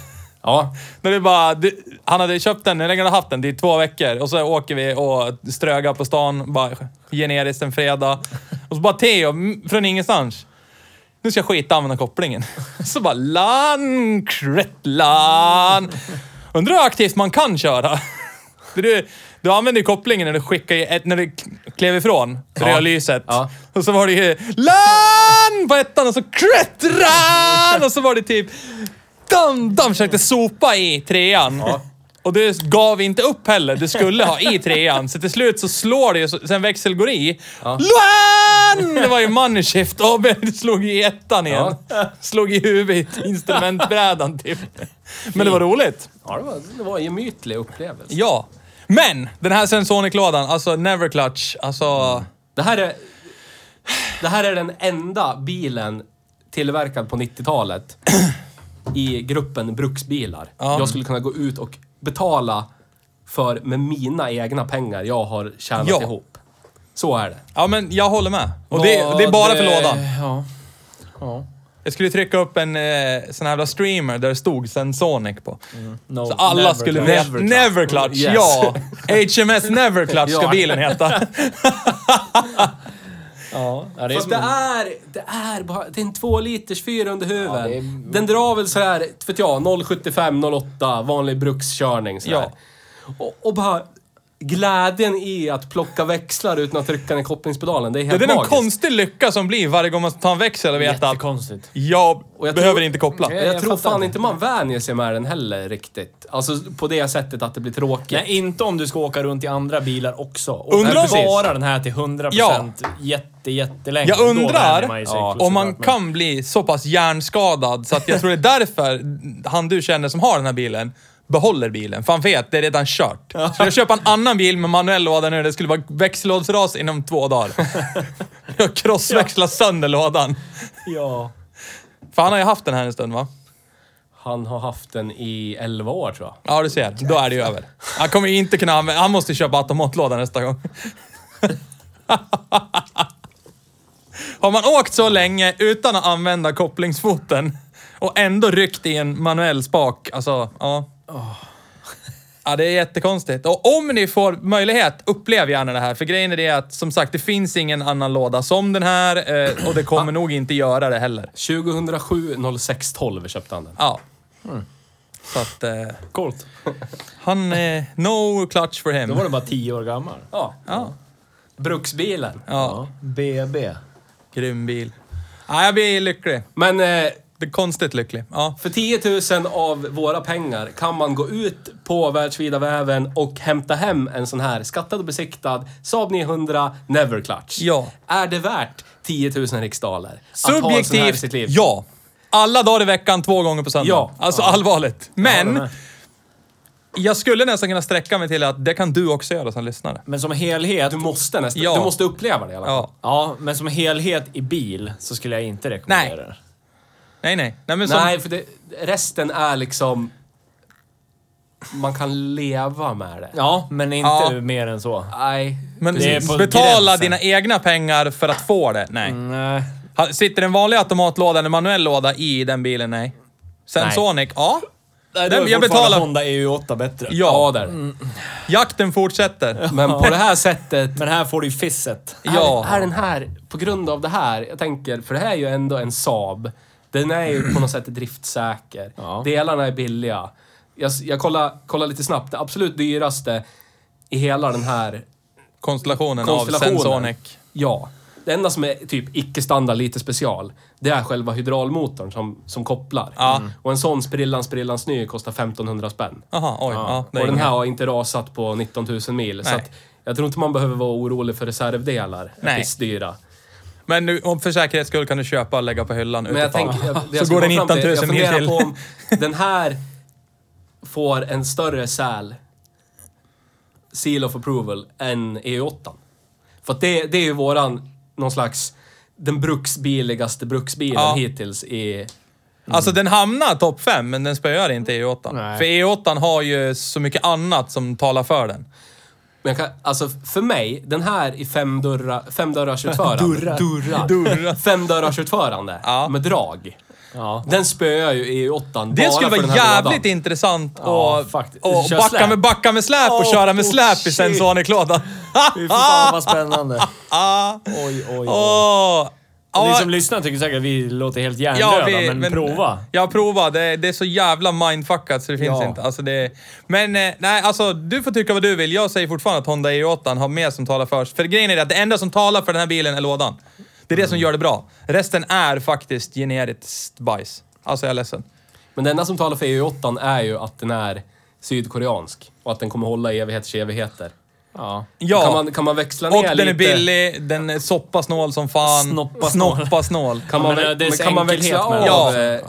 Speaker 2: Ja.
Speaker 3: När du bara, du, han hade köpt den, hur länge har du haft den? Det är två veckor. Och så åker vi och strögar på stan, bara generiskt en fredag. Och så bara Theo, mm, från ingenstans. Nu ska jag skita använda kopplingen. Så bara lan, kretlan. Undrar hur aktivt man kan köra. Du, du använde ju kopplingen när du skickade, ett, när du klev ifrån rödlyset.
Speaker 2: Ja.
Speaker 3: Och så var det ju LAN på ettan och så kretran! Och så var det typ dam, dam, försökte sopa i trean. Och det gav inte upp heller. Du skulle ha i trean. Så till slut så slår det ju, så- sen växel går i. LAN! Det var ju money shift AB. Det slog i ettan igen. Slog i huvudet i instrumentbrädan typ. Men det var roligt.
Speaker 2: ja det, var, det var en gemytlig upplevelse.
Speaker 3: Ja. Men den här Sensonic-lådan, alltså Never Clutch, alltså...
Speaker 2: Det här är... Det här är den enda bilen tillverkad på 90-talet i gruppen bruksbilar. Jag skulle kunna gå ut och betala för med mina egna pengar jag har tjänat
Speaker 3: Ja.
Speaker 2: ihop. Så är det.
Speaker 3: Ja, men jag håller med. Och det, det är bara för
Speaker 1: Vad,
Speaker 3: lådan.
Speaker 1: Ja. ja.
Speaker 3: Jag skulle trycka upp en eh, sån här jävla streamer där det stod Sensonic på.
Speaker 1: No,
Speaker 3: Så alla
Speaker 1: never
Speaker 3: skulle
Speaker 1: clutch.
Speaker 3: veta. Never Clutch,
Speaker 2: Yes.
Speaker 3: ja! HMS Never Clutch ska
Speaker 2: Ja.
Speaker 3: bilen heta.
Speaker 1: Ja, ja, det är
Speaker 2: Fast det är, det är bara, det är en två liters fyr under huven.
Speaker 1: Ja, är-
Speaker 2: Den drar väl sådär, vet jag, 075, 08, vanlig brukskörning sådär. Och, och bara glädjen i att plocka växlar utan att trycka ner kopplingspedalen, det är
Speaker 3: Det
Speaker 2: helt
Speaker 3: är en
Speaker 2: magiskt.
Speaker 3: konstig lycka som blir varje gång man tar en växel och vet att
Speaker 1: Jättekonstigt.
Speaker 3: jag,
Speaker 2: Och jag
Speaker 3: behöver
Speaker 2: tror-
Speaker 3: inte koppla.
Speaker 1: Ja,
Speaker 2: Jag,
Speaker 1: jag
Speaker 2: tror
Speaker 1: fattar
Speaker 2: fan
Speaker 1: inte.
Speaker 2: inte man vänjer sig med den heller riktigt. Alltså på det sättet att det blir tråkigt.
Speaker 1: Nej, inte om du ska åka runt i andra bilar också. Och
Speaker 3: Undrar-
Speaker 1: bevara den här till 100%
Speaker 3: Ja.
Speaker 1: jätte, jättelänge.
Speaker 3: Jag
Speaker 1: Då
Speaker 3: undrar
Speaker 1: vänjer man ju sig
Speaker 3: om man
Speaker 1: såklart, men-
Speaker 3: kan bli så pass hjärnskadad så att jag tror det är därför han du känner som har den här bilen behåller bilen. För han vet, det är redan kört. Så jag köper en annan bil med manuell låda nu, det skulle vara växellådsras inom två dagar. Jag crossväxlar sönder lådan.
Speaker 1: Ja.
Speaker 3: För han har ju haft den här en stund va?
Speaker 2: Han har haft den i 11 år tror jag.
Speaker 3: Ja, du ser. Då är det ju över. Han kommer ju inte kunna använda... Han måste köpa automatlåda nästa gång. Har man åkt så länge utan att använda kopplingsfoten och ändå ryckt i en manuell spak, alltså, ja. Ja, det är jättekonstigt. Och om ni får möjlighet, upplev gärna det här. För grejen är det att, som sagt, det finns ingen annan låda som den här eh, och det kommer nog inte göra det heller.
Speaker 2: 2007 06 12 köpte han den.
Speaker 3: Ja. Så att, eh,
Speaker 1: Coolt.
Speaker 3: han... Eh, no clutch for him.
Speaker 1: Då var den bara 10 år gammal.
Speaker 2: Ja.
Speaker 3: Ja.
Speaker 2: Bruksbilen.
Speaker 3: Ja,
Speaker 1: BB.
Speaker 3: grym bil. Ja, jag blir lycklig.
Speaker 2: Men eh,
Speaker 3: Det är konstigt lycklig. Ja.
Speaker 2: för 10 000 av våra pengar kan man gå ut på världsvida väven och hämta hem en sån här skattad och besiktad Saab 900 Never Clutch.
Speaker 3: Ja.
Speaker 2: Är det värt 10 000 riksdaler? Att ha en sån här i
Speaker 3: Subjektivt,
Speaker 2: sitt liv?
Speaker 3: ja. Alla dagar i veckan, två gånger på söndag.
Speaker 2: Ja.
Speaker 3: Alltså allvarligt.
Speaker 1: Ja,
Speaker 3: Men,
Speaker 1: den är-
Speaker 3: jag skulle nästan kunna sträcka mig till att det kan du också göra som lyssnare.
Speaker 1: Men som helhet...
Speaker 2: Du måste nästan,
Speaker 3: Ja.
Speaker 2: du måste uppleva det i alla fall.
Speaker 3: Ja.
Speaker 1: Ja, men som helhet i bil så skulle jag inte rekommendera
Speaker 3: Nej.
Speaker 1: det.
Speaker 3: Nej, nej. Nej, men som,
Speaker 2: Nej, för det, resten är liksom... Man kan leva med det.
Speaker 1: Ja, men inte
Speaker 3: Ja.
Speaker 1: mer än så.
Speaker 2: Nej.
Speaker 3: men
Speaker 1: det är på
Speaker 3: betala
Speaker 1: gränsen.
Speaker 3: dina egna pengar för att få det? Nej.
Speaker 1: Nej.
Speaker 3: Ha- Sitter en vanlig automatlåda eller manuell låda i den bilen? Nej. Sensonic? Ja.
Speaker 1: Nej,
Speaker 3: då
Speaker 1: då är
Speaker 3: jag betalar-
Speaker 1: Honda EU8 bättre.
Speaker 2: Ja,
Speaker 3: Ja.
Speaker 2: där.
Speaker 3: Jakten fortsätter.
Speaker 2: Men på det här sättet
Speaker 1: Men här får du ju fisset.
Speaker 3: Ja.
Speaker 2: Är, är den här, på grund av det här, jag tänker, för det här är ju ändå en Saab. Den är ju på något sätt driftsäker.
Speaker 1: Ja.
Speaker 2: Delarna är billiga. Jag, jag kollar, kollar lite snabbt. Det absolut dyraste i hela den här
Speaker 3: Konstellationen,
Speaker 2: konstellationen.
Speaker 3: av Sensonic.
Speaker 2: Ja. Det enda som är typ icke-standard, lite special, det är själva hydraulmotorn som, som kopplar.
Speaker 3: Ja.
Speaker 2: Och en sån sprillan, sprillans ny kostar 1500 spänn.
Speaker 3: Jaha, oj. Ja. är
Speaker 2: Och den här har inte rasat på 19 000 mil. Så
Speaker 3: Nej.
Speaker 2: att jag tror inte man behöver vara orolig för reservdelar.
Speaker 3: Nej.
Speaker 2: Pissdyra.
Speaker 3: Men nu, om för säkerhets skull kan du köpa och lägga på hyllan
Speaker 2: Men jag tänker... Jag,
Speaker 3: Så
Speaker 2: jag ska
Speaker 3: går
Speaker 2: fram
Speaker 3: 19 000
Speaker 2: till,
Speaker 3: mil
Speaker 2: Jag funderar
Speaker 3: till.
Speaker 2: på om den här får en större säl seal of approval än EU8. För att det, det är ju våran, någon slags, den bruksbiligaste bruksbilen
Speaker 3: Ja.
Speaker 2: hittills i...
Speaker 3: Alltså den hamnar topp 5, men den spöar inte E8.
Speaker 1: Nej.
Speaker 3: För E8 har ju så mycket annat som talar för den.
Speaker 2: Men jag kan, alltså för mig, den här i femdörra, femdörrarsutförande.
Speaker 1: Durrar.
Speaker 2: Durrar.
Speaker 3: Durrar.
Speaker 2: Femdörrarsutförande.
Speaker 3: Ja.
Speaker 2: Med drag.
Speaker 1: Ja.
Speaker 2: Den spöar ju EU8
Speaker 3: Det
Speaker 2: bara
Speaker 3: skulle
Speaker 2: för
Speaker 3: vara
Speaker 2: den här
Speaker 3: jävligt
Speaker 2: lådan.
Speaker 3: intressant
Speaker 1: Ja,
Speaker 3: att
Speaker 1: faktiskt.
Speaker 3: och
Speaker 1: Kör
Speaker 3: backa,
Speaker 1: släp.
Speaker 3: med, backa med släp och
Speaker 1: Oh,
Speaker 3: köra med släp i
Speaker 1: shit.
Speaker 3: Sensonic-lådan.
Speaker 1: Fy fan vad spännande. Oj, oj, oj.
Speaker 3: åh.
Speaker 1: Och Ni
Speaker 3: Ja,
Speaker 1: som lyssnar tycker säkert att vi låter helt hjärndöda, men, prova.
Speaker 3: Ja, prova. Det, det är så jävla mindfuckat så det finns
Speaker 1: Ja.
Speaker 3: inte. Alltså det, men eh, nej, alltså du får tycka vad du vill. Jag säger fortfarande att Honda E8 har mer som talar för För grejen är att det enda som talar för den här bilen är lådan. Det är det
Speaker 1: Mm.
Speaker 3: som gör det bra. Resten är faktiskt generiskt bajs. Alltså jag är ledsen.
Speaker 2: Men det enda som talar för EU8 är ju att den är sydkoreansk. Och att den kommer hålla i evigheters evigheter.
Speaker 1: Ja.
Speaker 3: Ja.
Speaker 2: Kan, man, kan man växla ner
Speaker 3: Och den
Speaker 2: lite?
Speaker 3: är billig, den är soppasnål som fan.
Speaker 1: Snoppasnål.
Speaker 3: Snoppasnål.
Speaker 2: Kan man,
Speaker 1: Ja, men
Speaker 2: men
Speaker 1: det är
Speaker 2: men kan man växla av?
Speaker 3: det.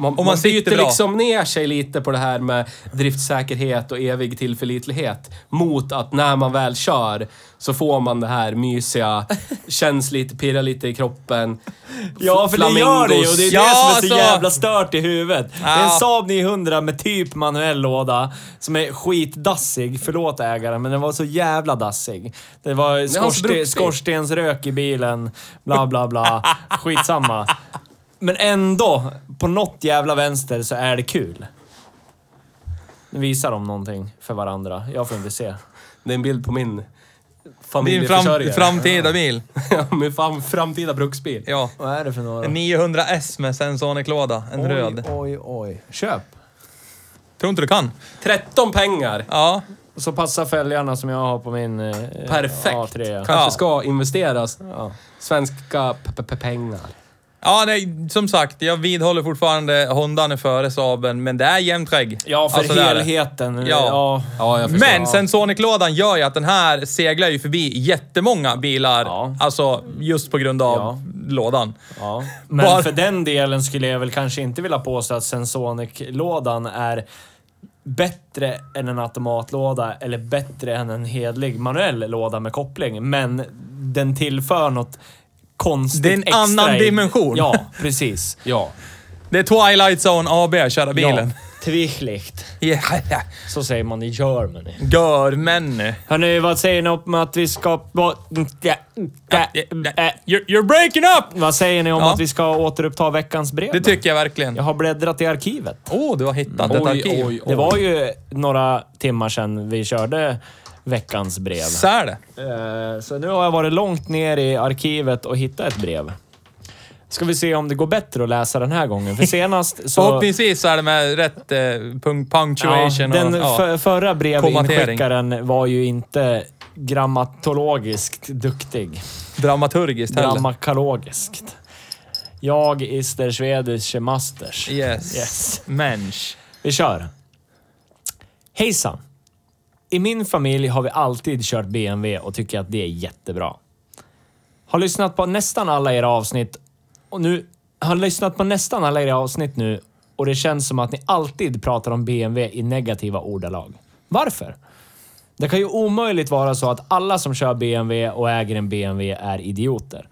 Speaker 2: Man,
Speaker 3: man
Speaker 2: man, byter liksom ner sig lite på det här med driftsäkerhet och evig tillförlitlighet. Mot att när man väl kör så får man det här mysiga, känns lite, pirrar lite i kroppen.
Speaker 1: Ja, för det gör det ju och det är
Speaker 3: Ja,
Speaker 1: det som är så
Speaker 3: alltså-
Speaker 1: jävla stört i huvudet. Det är en
Speaker 3: Ja.
Speaker 1: Saab 900 med typ manuell låda som är skitdassig. Förlåt ägaren, men den var så jävla dassig. Det var
Speaker 2: hans
Speaker 1: skorste,
Speaker 2: bruksbil.
Speaker 1: skorstensrök i bilen, bla bla bla. Skitsamma. Men ändå, på något jävla vänster så är det kul. Nu visar de någonting för varandra. Jag får inte se.
Speaker 2: Det är en bild på min
Speaker 3: Din
Speaker 2: familjeförsörjare.
Speaker 3: fram, framtida bil.
Speaker 2: Min fram, framtida bruksbil.
Speaker 3: Ja.
Speaker 1: Vad är det för några?
Speaker 3: En 900S med Sensonic-låda. En röd.
Speaker 1: Oj, oj. Köp.
Speaker 3: Tror inte du kan?
Speaker 2: 13 pengar!
Speaker 3: Ja.
Speaker 1: Så passar fälgarna som jag har på min eh,
Speaker 2: Perfekt.
Speaker 1: A3.
Speaker 2: Kanske
Speaker 3: Ja.
Speaker 2: ska investeras
Speaker 1: Ja.
Speaker 2: svenska p- p- pengar.
Speaker 3: Ja, nej, som sagt, jag vidhåller fortfarande Hondan är före Saaben, men det är jämnt skägg.
Speaker 1: Ja, för
Speaker 3: Alltså,
Speaker 1: helheten.
Speaker 3: Ja.
Speaker 1: Ja.
Speaker 2: Ja, jag förstår.
Speaker 3: Men Sensonic-lådan gör ju att den här seglar ju förbi jättemånga bilar.
Speaker 1: Ja.
Speaker 3: Alltså, just på grund av
Speaker 1: Ja.
Speaker 3: lådan.
Speaker 1: ja. Men
Speaker 3: Bara-
Speaker 1: för den delen skulle jag väl kanske inte vilja påstå att Sensonic-lådan är bättre än en automatlåda eller bättre än en hedlig manuell låda med koppling. Men den tillför något konstigt
Speaker 3: Det är en
Speaker 1: extra
Speaker 3: annan
Speaker 1: i-
Speaker 3: dimension.
Speaker 1: Ja, precis.
Speaker 2: Ja.
Speaker 3: Det är Twilight Zone AB, köra bilen.
Speaker 1: Ja, Twichlicht.
Speaker 3: Ja, ja.
Speaker 1: Så säger man i Germany.
Speaker 3: Gör men.
Speaker 1: Hörni, vad säger ni om att vi ska...
Speaker 3: You're, you're breaking up!
Speaker 1: vad säger ni om
Speaker 3: Ja.
Speaker 1: att vi ska återuppta veckans brev?
Speaker 3: Det tycker jag verkligen.
Speaker 1: Jag har bläddrat i arkivet.
Speaker 3: Åh, oh, du har hittat ett
Speaker 2: Oj,
Speaker 3: arkiv.
Speaker 2: oj, oj.
Speaker 1: Det var ju några timmar sedan vi körde veckans brev.
Speaker 3: Så är det.
Speaker 1: Eh, Så nu har jag varit långt ner i arkivet och hittat ett brev. Ska vi se om det går bättre att läsa den här gången. För senast så...
Speaker 3: Förhoppningsvis så är det med rätt eh, punkt, punctuation
Speaker 1: den
Speaker 3: och... Ja.
Speaker 1: för, förra
Speaker 3: Kommatering.
Speaker 1: brevinskickaren var ju inte grammatologiskt duktig.
Speaker 3: Dramaturgiskt heller.
Speaker 1: Grammakologiskt. Jag is der schwedische masters.
Speaker 3: Yes.
Speaker 1: Yes.
Speaker 3: Mensch.
Speaker 1: Vi kör. Hejsan! I min familj har vi alltid kört BMW och tycker att det är jättebra. Har lyssnat på nästan alla era avsnitt och nu... Har lyssnat på nästan alla era avsnitt nu och det känns som att ni alltid pratar om BMW i negativa ordalag. Varför? Det kan ju omöjligt vara så att alla som kör BMW och äger en BMW är idioter.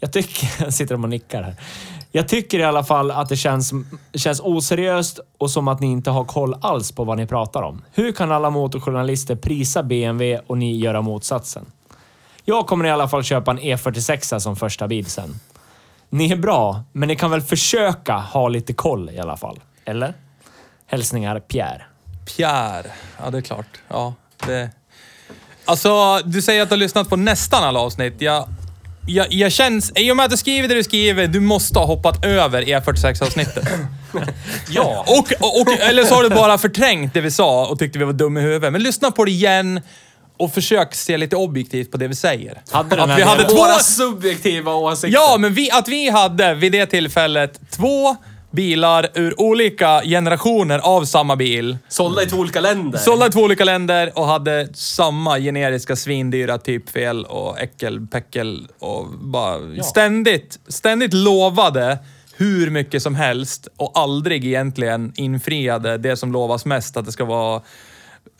Speaker 1: Jag tycker... Jag sitter de och nickar här. Jag tycker i alla fall att det känns, känns oseriöst och som att ni inte har koll alls på vad ni pratar om. Hur kan alla motorjournalister prisa BMW och ni göra motsatsen? Jag kommer i alla fall köpa en E46 som första bil sen. Ni är bra, men ni kan väl försöka ha lite koll i alla fall? Eller? Hälsningar Pierre.
Speaker 3: Pierre. Ja, det är klart. Ja, det... Alltså, du säger att du har lyssnat på nästan alla avsnitt. Jag, jag, jag känns... I och med att du skriver det du skriver, du måste ha hoppat över E46-avsnittet.
Speaker 2: Ja.
Speaker 3: Och, och, och, eller så har du bara förträngt det vi sa och tyckte vi var dumma i huvudet. Men lyssna på det igen och försök se lite objektivt på det vi säger.
Speaker 1: Hade
Speaker 3: att vi hade två...
Speaker 2: Våra subjektiva åsikter.
Speaker 3: Ja, men vi, att vi hade vid det tillfället två bilar ur olika generationer av samma bil.
Speaker 2: Sålda i två olika länder.
Speaker 3: Sålda i två olika länder och hade samma generiska svindyra typfel och äckelpäckel och bara ständigt, ständigt lovade hur mycket som helst och aldrig egentligen infriade det som lovas mest, att det ska vara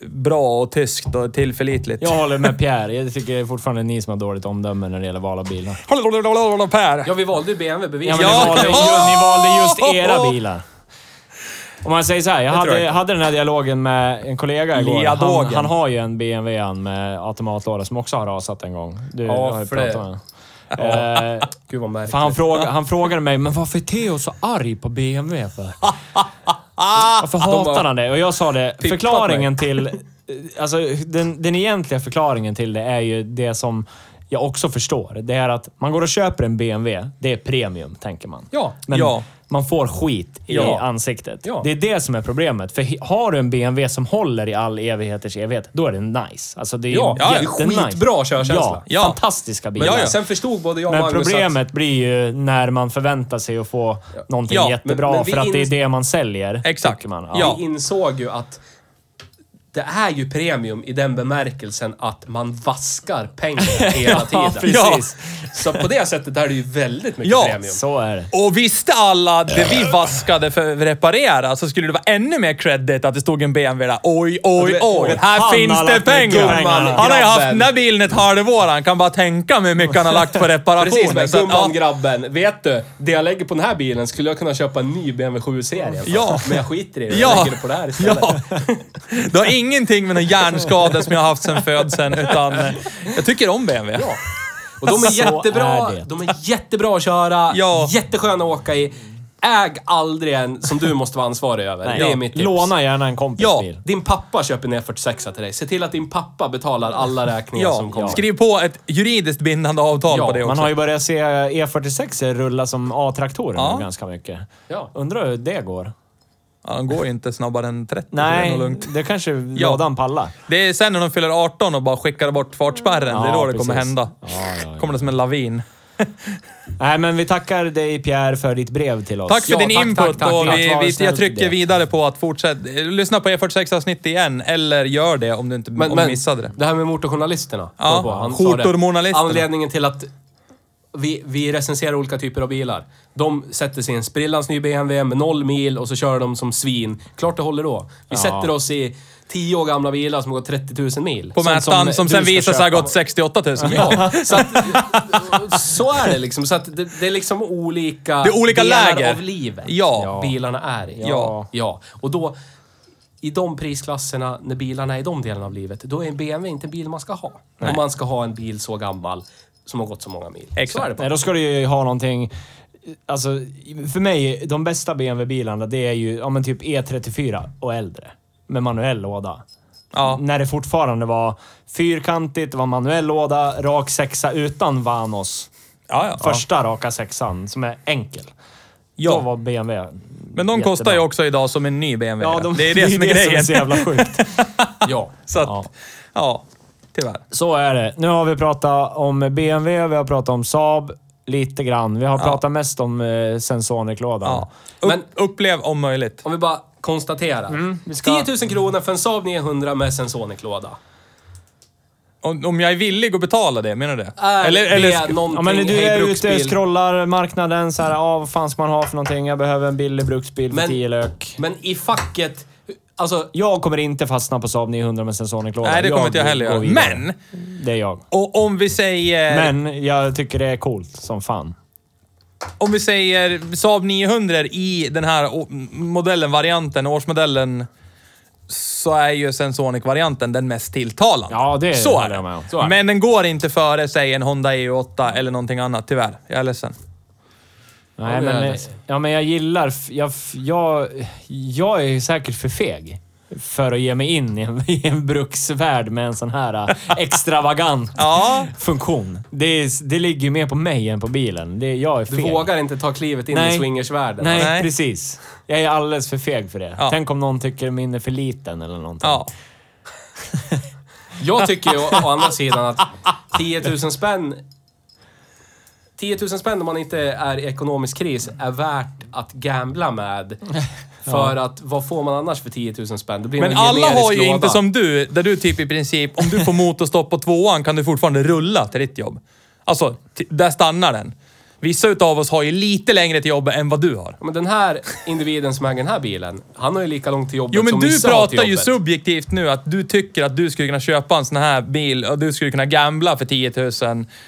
Speaker 3: bra och tyskt och tillförlitligt.
Speaker 1: Jag håller med Pierre. Jag tycker fortfarande ni som har dåligt omdöme när det gäller val av bilar.
Speaker 3: Per.
Speaker 2: Ja, vi valde ju BMW
Speaker 1: Ja,
Speaker 2: bevisligen.
Speaker 3: Ja,
Speaker 1: ni, valde, ni valde just era bilar. Om man säger så här, jag hade,
Speaker 3: jag.
Speaker 1: hade den här dialogen med en kollega igår. Han, han har ju en BMW han med automatlåda som också har rasat en gång. Du
Speaker 2: Ja,
Speaker 1: har ju pratat
Speaker 2: det-
Speaker 1: med honom. Eh,
Speaker 2: Gud vad märkligt.
Speaker 1: för han, fråga, han frågade mig, men varför är Theo så arg på BMW för? Varför hatar han det? Och jag sa det, förklaringen till... Alltså, den, den egentliga förklaringen till det är ju det som jag också förstår. Det är att man går och köper en BMW, det är premium, tänker man.
Speaker 2: Ja.
Speaker 1: Men
Speaker 3: Ja.
Speaker 1: man får skit i
Speaker 3: Ja.
Speaker 1: ansiktet.
Speaker 2: Ja.
Speaker 1: Det är det som är problemet. För har du en BMW som håller i all evigheters evighet, då är det nice. Alltså det är
Speaker 2: Ja, ja,
Speaker 1: jättenice.
Speaker 2: skitbra körkänsla.
Speaker 1: Ja,
Speaker 3: Ja.
Speaker 1: fantastiska bilar.
Speaker 3: Ja, ja.
Speaker 2: Sen förstod både jag och
Speaker 1: Men
Speaker 2: Magnus
Speaker 1: problemet blir ju när man förväntar sig att få någonting
Speaker 3: Ja,
Speaker 1: jättebra
Speaker 2: men- men
Speaker 1: för att det är det man säljer.
Speaker 3: Exakt.
Speaker 1: Man.
Speaker 2: att
Speaker 3: Ja.
Speaker 2: vi insåg ju att det är ju premium i den bemärkelsen att man vaskar pengar hela
Speaker 1: Ja,
Speaker 2: tiden.
Speaker 1: precis.
Speaker 2: Så på det sättet är det ju väldigt mycket
Speaker 3: Ja.
Speaker 2: premium.
Speaker 1: Så är det.
Speaker 3: Och visste alla det vi vaskade för att reparera så skulle det vara ännu mer credit att det stod en BMW där. Oj, oj,
Speaker 2: vet,
Speaker 3: oj. Här
Speaker 1: han
Speaker 3: finns det pengar.
Speaker 1: gumman,
Speaker 3: Han har ju haft den där bilen ett halvår. Han kan bara tänka mig hur mycket han har lagt på
Speaker 2: Precis,
Speaker 3: reparationer.
Speaker 2: men
Speaker 3: Så att,
Speaker 2: gumman,
Speaker 3: ja,
Speaker 2: grabben. Vet du? Det jag lägger på den här bilen skulle jag kunna köpa en ny BMW 7-serie för.
Speaker 3: Ja.
Speaker 2: Men jag skiter i det.
Speaker 3: Ja.
Speaker 2: Jag lägger det på det här istället.
Speaker 3: ja. Har ingenting med någon hjärnskada som jag har haft sedan födseln, utan eh, jag tycker om BMW.
Speaker 2: Och de är
Speaker 1: Så
Speaker 2: jättebra.
Speaker 1: är.
Speaker 2: De är jättebra att köra.
Speaker 3: Ja.
Speaker 2: Jättesköna att åka i. Äg aldrig en som du måste vara ansvarig över.
Speaker 1: Nej.
Speaker 2: Det är mitt tips.
Speaker 1: Låna gärna en kompis
Speaker 3: Ja.
Speaker 1: bil.
Speaker 2: Din pappa köper en E46 till dig. Se till att din pappa betalar alla räkningar som
Speaker 3: Ja,
Speaker 2: kommer.
Speaker 3: skriv på ett juridiskt bindande avtal
Speaker 2: Ja,
Speaker 3: på det också.
Speaker 1: Man har ju börjat se E46 rulla som A-traktorer
Speaker 3: Ja.
Speaker 1: ganska mycket.
Speaker 2: Ja.
Speaker 1: Undrar hur det går?
Speaker 3: Ja, de går ju inte snabbare än 30. så det är
Speaker 1: Nej,
Speaker 3: nog lugnt.
Speaker 1: det kanske
Speaker 3: Ja.
Speaker 1: lådan pallar.
Speaker 3: Det är sen när de fyller 18 och bara skickar bort fartspärren. det är då det kommer hända.
Speaker 1: Ja, ja, ja.
Speaker 3: Kommer det som en lavin.
Speaker 1: Nej, men vi tackar dig Pierre för ditt brev till oss.
Speaker 3: Tack för
Speaker 2: Ja,
Speaker 3: din
Speaker 2: tack,
Speaker 3: input
Speaker 2: tack, tack.
Speaker 3: och vi, vi, jag trycker
Speaker 1: det.
Speaker 3: vidare på att fortsätta. Lyssna på E46-avsnitt igen, eller gör det om du inte
Speaker 2: Men,
Speaker 3: om
Speaker 2: men
Speaker 3: missade det.
Speaker 2: det här med motorjournalisterna.
Speaker 3: Ja.
Speaker 2: Han det.
Speaker 3: skjortorjournalisterna.
Speaker 2: Anledningen till att vi, vi recenserar olika typer av bilar. De sätter sig i en sprillans ny BMW med noll mil och så kör de som svin. Klart det håller då. Vi
Speaker 1: Ja.
Speaker 2: sätter oss i tio år gamla bilar som har gått 30 000 mil.
Speaker 3: På
Speaker 1: Sånt
Speaker 3: mätaren som, sen
Speaker 1: du ska
Speaker 3: visar sig ha
Speaker 1: köpa.
Speaker 3: gått 68 000 mil.
Speaker 2: Ja, så, att, så är det liksom. Så att det, det är liksom olika,
Speaker 3: Det är olika
Speaker 2: delar
Speaker 3: läger.
Speaker 2: av livet
Speaker 3: Ja.
Speaker 2: bilarna är i.
Speaker 1: Ja.
Speaker 2: ja. Och då, i de prisklasserna, när bilarna är i de delarna av livet, då är en BMW inte en bil man ska ha. Om man ska ha en bil så gammal som har gått så många mil.
Speaker 3: Exakt.
Speaker 2: Är det.
Speaker 1: Nej, då ska du ju ha någonting... Alltså, för mig, de bästa BMW-bilarna, det är ju ja, men typ E34 och äldre. Med manuell låda.
Speaker 3: Ja.
Speaker 1: När det fortfarande var fyrkantigt, det var manuell låda, rak sexa utan Vanos.
Speaker 3: Ja, ja.
Speaker 1: Första raka sexan, som är enkel.
Speaker 3: Ja.
Speaker 1: Då var BMW
Speaker 3: Men de
Speaker 1: jättebra.
Speaker 3: kostar ju också idag som en ny BMW.
Speaker 1: Ja, de,
Speaker 3: det är det, som är grejen.
Speaker 1: så jävla sjukt.
Speaker 2: Ja.
Speaker 3: Så att,
Speaker 1: Ja.
Speaker 3: ja. Tyvärr.
Speaker 1: Så är det. Nu har vi pratat om BMW, vi har pratat om Saab lite grann. Vi har pratat mest om eh, Sensonic-lådan.
Speaker 3: Ja. Upp,
Speaker 2: Men-
Speaker 3: upplev om möjligt.
Speaker 2: Om vi bara konstaterar.
Speaker 1: Mm, vi ska-
Speaker 2: 10 000 kronor för en Saab 900 med Sensonic-låda.
Speaker 3: Om, om jag är villig att betala det, menar du det?
Speaker 2: Är
Speaker 3: eller, eller,
Speaker 2: det
Speaker 1: Ja, men du är ute och scrollar marknaden så här, ah, vad fan ska man ha för någonting? Jag behöver en billig bruksbil för
Speaker 2: Men-
Speaker 1: 10 lök.
Speaker 2: Men i facket... Alltså,
Speaker 1: Jag kommer inte fastna på Saab 900 med Sensonic-låda.
Speaker 3: Nej, det kommer inte jag heller göra. Men,
Speaker 1: Det är jag.
Speaker 3: och om vi säger...
Speaker 1: Men jag tycker det är coolt som fan.
Speaker 3: Om vi säger Saab 900 i den här modellen, varianten, årsmodellen så är ju Sensonic-varianten den mest tilltalande.
Speaker 1: Ja, det
Speaker 3: så
Speaker 1: håller
Speaker 3: är det.
Speaker 1: Så är det.
Speaker 3: Men den går inte före, säg en Honda EU8 eller någonting annat, tyvärr. Jag är ledsen.
Speaker 1: Nej, men, ja, men jag gillar... Jag, jag, jag är säkert för feg för att ge mig in i en, i en bruksvärld med en sån här äh, extravagant
Speaker 3: Ja,
Speaker 1: funktion. Det, är, det ligger mer på mig än på bilen. Det, jag är
Speaker 2: Du
Speaker 1: feg.
Speaker 2: vågar inte ta klivet in
Speaker 1: Nej.
Speaker 2: i swingersvärlden.
Speaker 1: Nej,
Speaker 3: Nej.
Speaker 1: precis. Jag är alldeles för feg för det.
Speaker 3: Ja.
Speaker 1: Tänk om någon tycker min är för liten eller någonting.
Speaker 3: ja.
Speaker 2: Jag tycker ju å, å andra sidan att 10 000 spänn 10 000 spänn om man inte är i ekonomisk kris är värt att gambla med. För att vad får man annars för 10 000 spänn? Det blir
Speaker 3: Men
Speaker 2: en
Speaker 3: alla
Speaker 2: generisk
Speaker 3: har ju
Speaker 2: låda.
Speaker 3: inte som du, där du typ i princip, om du får motorstopp på tvåan kan du fortfarande rulla till ditt jobb. Alltså, t- där stannar den. Vissa utav oss har ju lite längre till jobbet än vad du har.
Speaker 2: Men den här individen som äger den här bilen, han har ju lika långt till jobbet
Speaker 3: Jo men
Speaker 2: som
Speaker 3: du
Speaker 2: Nisse har till
Speaker 3: pratar ju
Speaker 2: jobbet.
Speaker 3: subjektivt nu att du tycker att du skulle kunna köpa en sån här bil och du skulle kunna gambla för 10 000.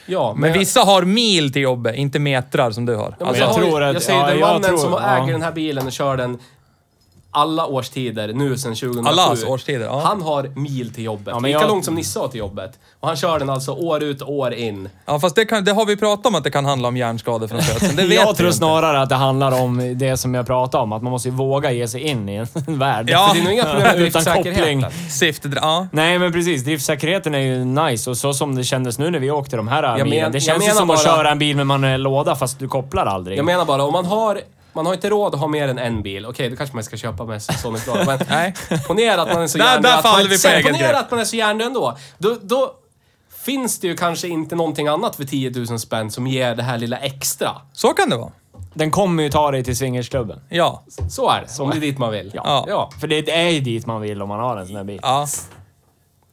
Speaker 2: Ja, men
Speaker 3: men
Speaker 2: jag-
Speaker 3: vissa har mil till jobbet, inte metrar som du har.
Speaker 2: Ja, men
Speaker 3: Alltså,
Speaker 2: jag,
Speaker 1: jag tror att-
Speaker 2: jag säger
Speaker 1: ja,
Speaker 2: den
Speaker 1: jag
Speaker 2: mannen
Speaker 1: tror-
Speaker 2: som
Speaker 1: ja.
Speaker 2: äger den här bilen och kör den alla årstider nu sedan 2007.
Speaker 3: Allas årstider, ja.
Speaker 2: Han har mil till jobbet.
Speaker 1: Ja, men
Speaker 2: Lika
Speaker 1: jag-
Speaker 2: långt som Nisse har till jobbet. Och han kör den alltså år ut och år in.
Speaker 3: ja fast det, kan, det har vi pratat om att det kan handla om hjärnskador från födseln. Det vet
Speaker 1: jag tror
Speaker 3: inte.
Speaker 1: snarare att det handlar om det som jag pratade om. Att man måste våga ge sig in i en värld.
Speaker 3: Ja.
Speaker 2: För det är nog inga problem med
Speaker 1: Utan
Speaker 2: driftsäkerheten.
Speaker 1: koppling.
Speaker 3: Syftet, ja.
Speaker 1: Nej, men precis. Driftsäkerheten är ju nice och så som det kändes nu när vi åkte de här
Speaker 2: Jag
Speaker 1: milen.
Speaker 2: men-
Speaker 1: Det
Speaker 2: jag
Speaker 1: känns ju
Speaker 2: menar
Speaker 1: som att
Speaker 2: bara-
Speaker 1: köra en bil med manuell låda fast du kopplar aldrig.
Speaker 2: Jag menar bara, om man har... Man har inte råd att ha mer än en bil. Okej, då kanske man ska köpa med Sonic Lada. Men
Speaker 3: Nej.
Speaker 2: ponera att man är så hjärndöd
Speaker 3: där faller vi på
Speaker 2: sen
Speaker 3: eget
Speaker 2: Ponera
Speaker 3: grepp.
Speaker 2: att man är så hjärndöd ändå. Då, då finns det ju kanske inte någonting annat för 10 000 spänn som ger det här lilla extra.
Speaker 3: Så kan det vara.
Speaker 1: Den kommer ju ta dig till swingersklubben.
Speaker 3: Ja.
Speaker 2: Så är det, om det är dit man vill.
Speaker 1: Ja.
Speaker 2: ja.
Speaker 1: För det är ju dit man vill om man har en sån här bil.
Speaker 3: Ja.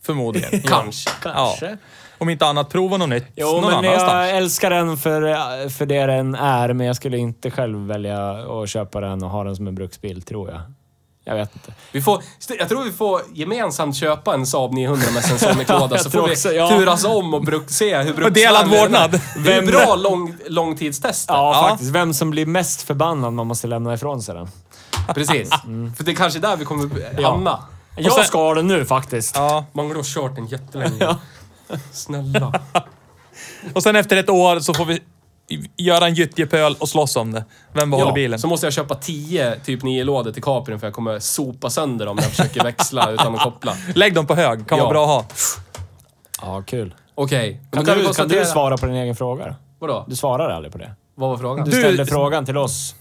Speaker 3: Förmodligen.
Speaker 2: Kanske.
Speaker 1: Kanske.
Speaker 3: Om inte annat, prova något nytt
Speaker 1: Jo,
Speaker 3: någon
Speaker 1: men
Speaker 3: annanstans.
Speaker 1: jag älskar den för, för det den är, men jag skulle inte själv välja att köpa den och ha den som en bruksbil, tror jag. Jag vet inte.
Speaker 2: Vi får, jag tror vi får gemensamt köpa en Saab 900 med Sensonic-låda,
Speaker 1: jag
Speaker 2: så får vi
Speaker 1: också, ja.
Speaker 2: turas om och bruk, se hur bruksvänlig
Speaker 3: delad vårdnad.
Speaker 2: Det är bra lång, långtidstester.
Speaker 1: Ja,
Speaker 3: Ja.
Speaker 1: faktiskt. Vem som blir mest förbannad man måste lämna ifrån sig den.
Speaker 2: Precis. För det är kanske där vi kommer hamna.
Speaker 1: Jag
Speaker 3: sen-
Speaker 1: ska ha den nu faktiskt.
Speaker 3: Ja.
Speaker 2: Man har kört den jättelänge. Snälla.
Speaker 3: Och sen efter ett år så får vi göra en gyttjepöl och slåss om det. Vem behåller bilen?
Speaker 2: så måste jag köpa 10 typ 9 lådor till Caprin för jag kommer sopa sönder dem när jag försöker växla utan att koppla.
Speaker 3: Lägg dem på hög, kan
Speaker 2: Ja.
Speaker 3: vara bra att ha.
Speaker 1: Ja, kul.
Speaker 2: Okej.
Speaker 1: Kan,
Speaker 2: då vi
Speaker 1: du, kan du svara på din egen fråga då?
Speaker 2: Vadå?
Speaker 1: Du svarar aldrig på det.
Speaker 2: Vad var frågan?
Speaker 1: Du,
Speaker 3: Du-
Speaker 1: ställde frågan till oss.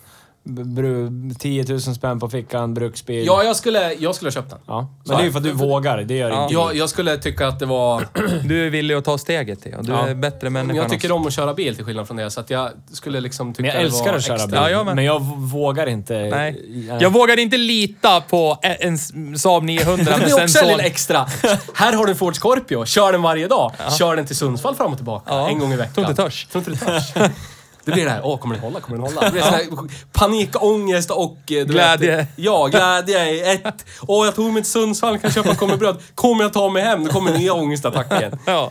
Speaker 1: B- Bru, 10 000 spänn på fickan, bruksbil.
Speaker 2: Ja, jag skulle, jag skulle ha köpt den.
Speaker 1: Ja.
Speaker 2: Så
Speaker 1: Men det är ju för att du vågar. Det gör inte
Speaker 2: Jag, jag skulle tycka att det var...
Speaker 3: Du är villig att ta steget till du
Speaker 1: Ja.
Speaker 3: är bättre
Speaker 2: Men
Speaker 3: människa
Speaker 2: jag tycker
Speaker 3: oss.
Speaker 2: om att köra bil till skillnad från det, så att jag skulle liksom tycka
Speaker 1: Men jag
Speaker 2: det
Speaker 1: älskar
Speaker 2: var
Speaker 1: att köra
Speaker 2: extra.
Speaker 1: bil.
Speaker 3: Ja, med.
Speaker 1: men jag vågar inte.
Speaker 3: Nej. Jag vågar inte lita på en Saab 900
Speaker 2: Men
Speaker 3: med
Speaker 2: det är också en liten extra. Här har du en Ford Scorpio. Kör den varje dag. Kör den till Sundsvall fram och tillbaka.
Speaker 3: Ja.
Speaker 2: En gång i veckan.
Speaker 3: Tror inte törs.
Speaker 2: Tror inte det törs. Det blir det här, åh, kommer den hålla? Kommer den hålla? Det blir sån här panikångest och... eh, Du
Speaker 3: Glädje.
Speaker 2: Vet, ja, glädje. i Ett, åh, jag tog mig till Sundsvall, kan köpa en kommebröd. Kommer jag ta mig hem? Då kommer nya ångestattacken.
Speaker 3: Ja.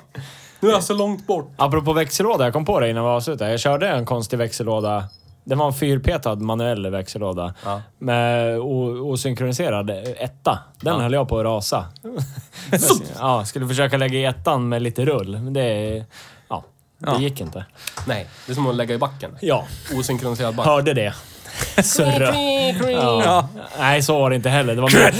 Speaker 2: Nu är jag så långt bort.
Speaker 1: Apropå växellåda, jag kom på det innan vi avslutade. Jag körde en konstig växellåda. Det var en fyrpetad manuell växellåda.
Speaker 2: Ja.
Speaker 1: Med osynkroniserad etta. Den höll jag på att rasa. ja, skulle försöka lägga i ettan med lite rull. Men det... Ja, det gick inte.
Speaker 2: Nej, det är som att lägga i backen.
Speaker 1: Ja,
Speaker 2: Osynkroniserad back.
Speaker 1: hörde det. Surra. Ja. Nej, så var det inte heller. Det var mer...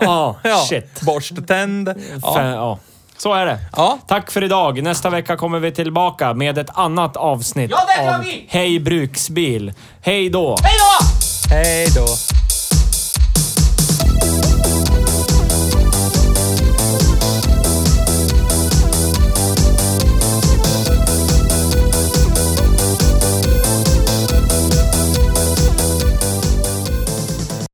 Speaker 1: Ja, shit.
Speaker 3: Borsttänd.
Speaker 1: Ja.
Speaker 3: Ja.
Speaker 1: Så är det.
Speaker 3: Ja.
Speaker 1: Tack för idag. Nästa vecka kommer vi tillbaka med ett annat avsnitt
Speaker 2: Ja,
Speaker 1: av! Hej Bruksbil. Hej då!
Speaker 2: Hej då!
Speaker 3: Hej då.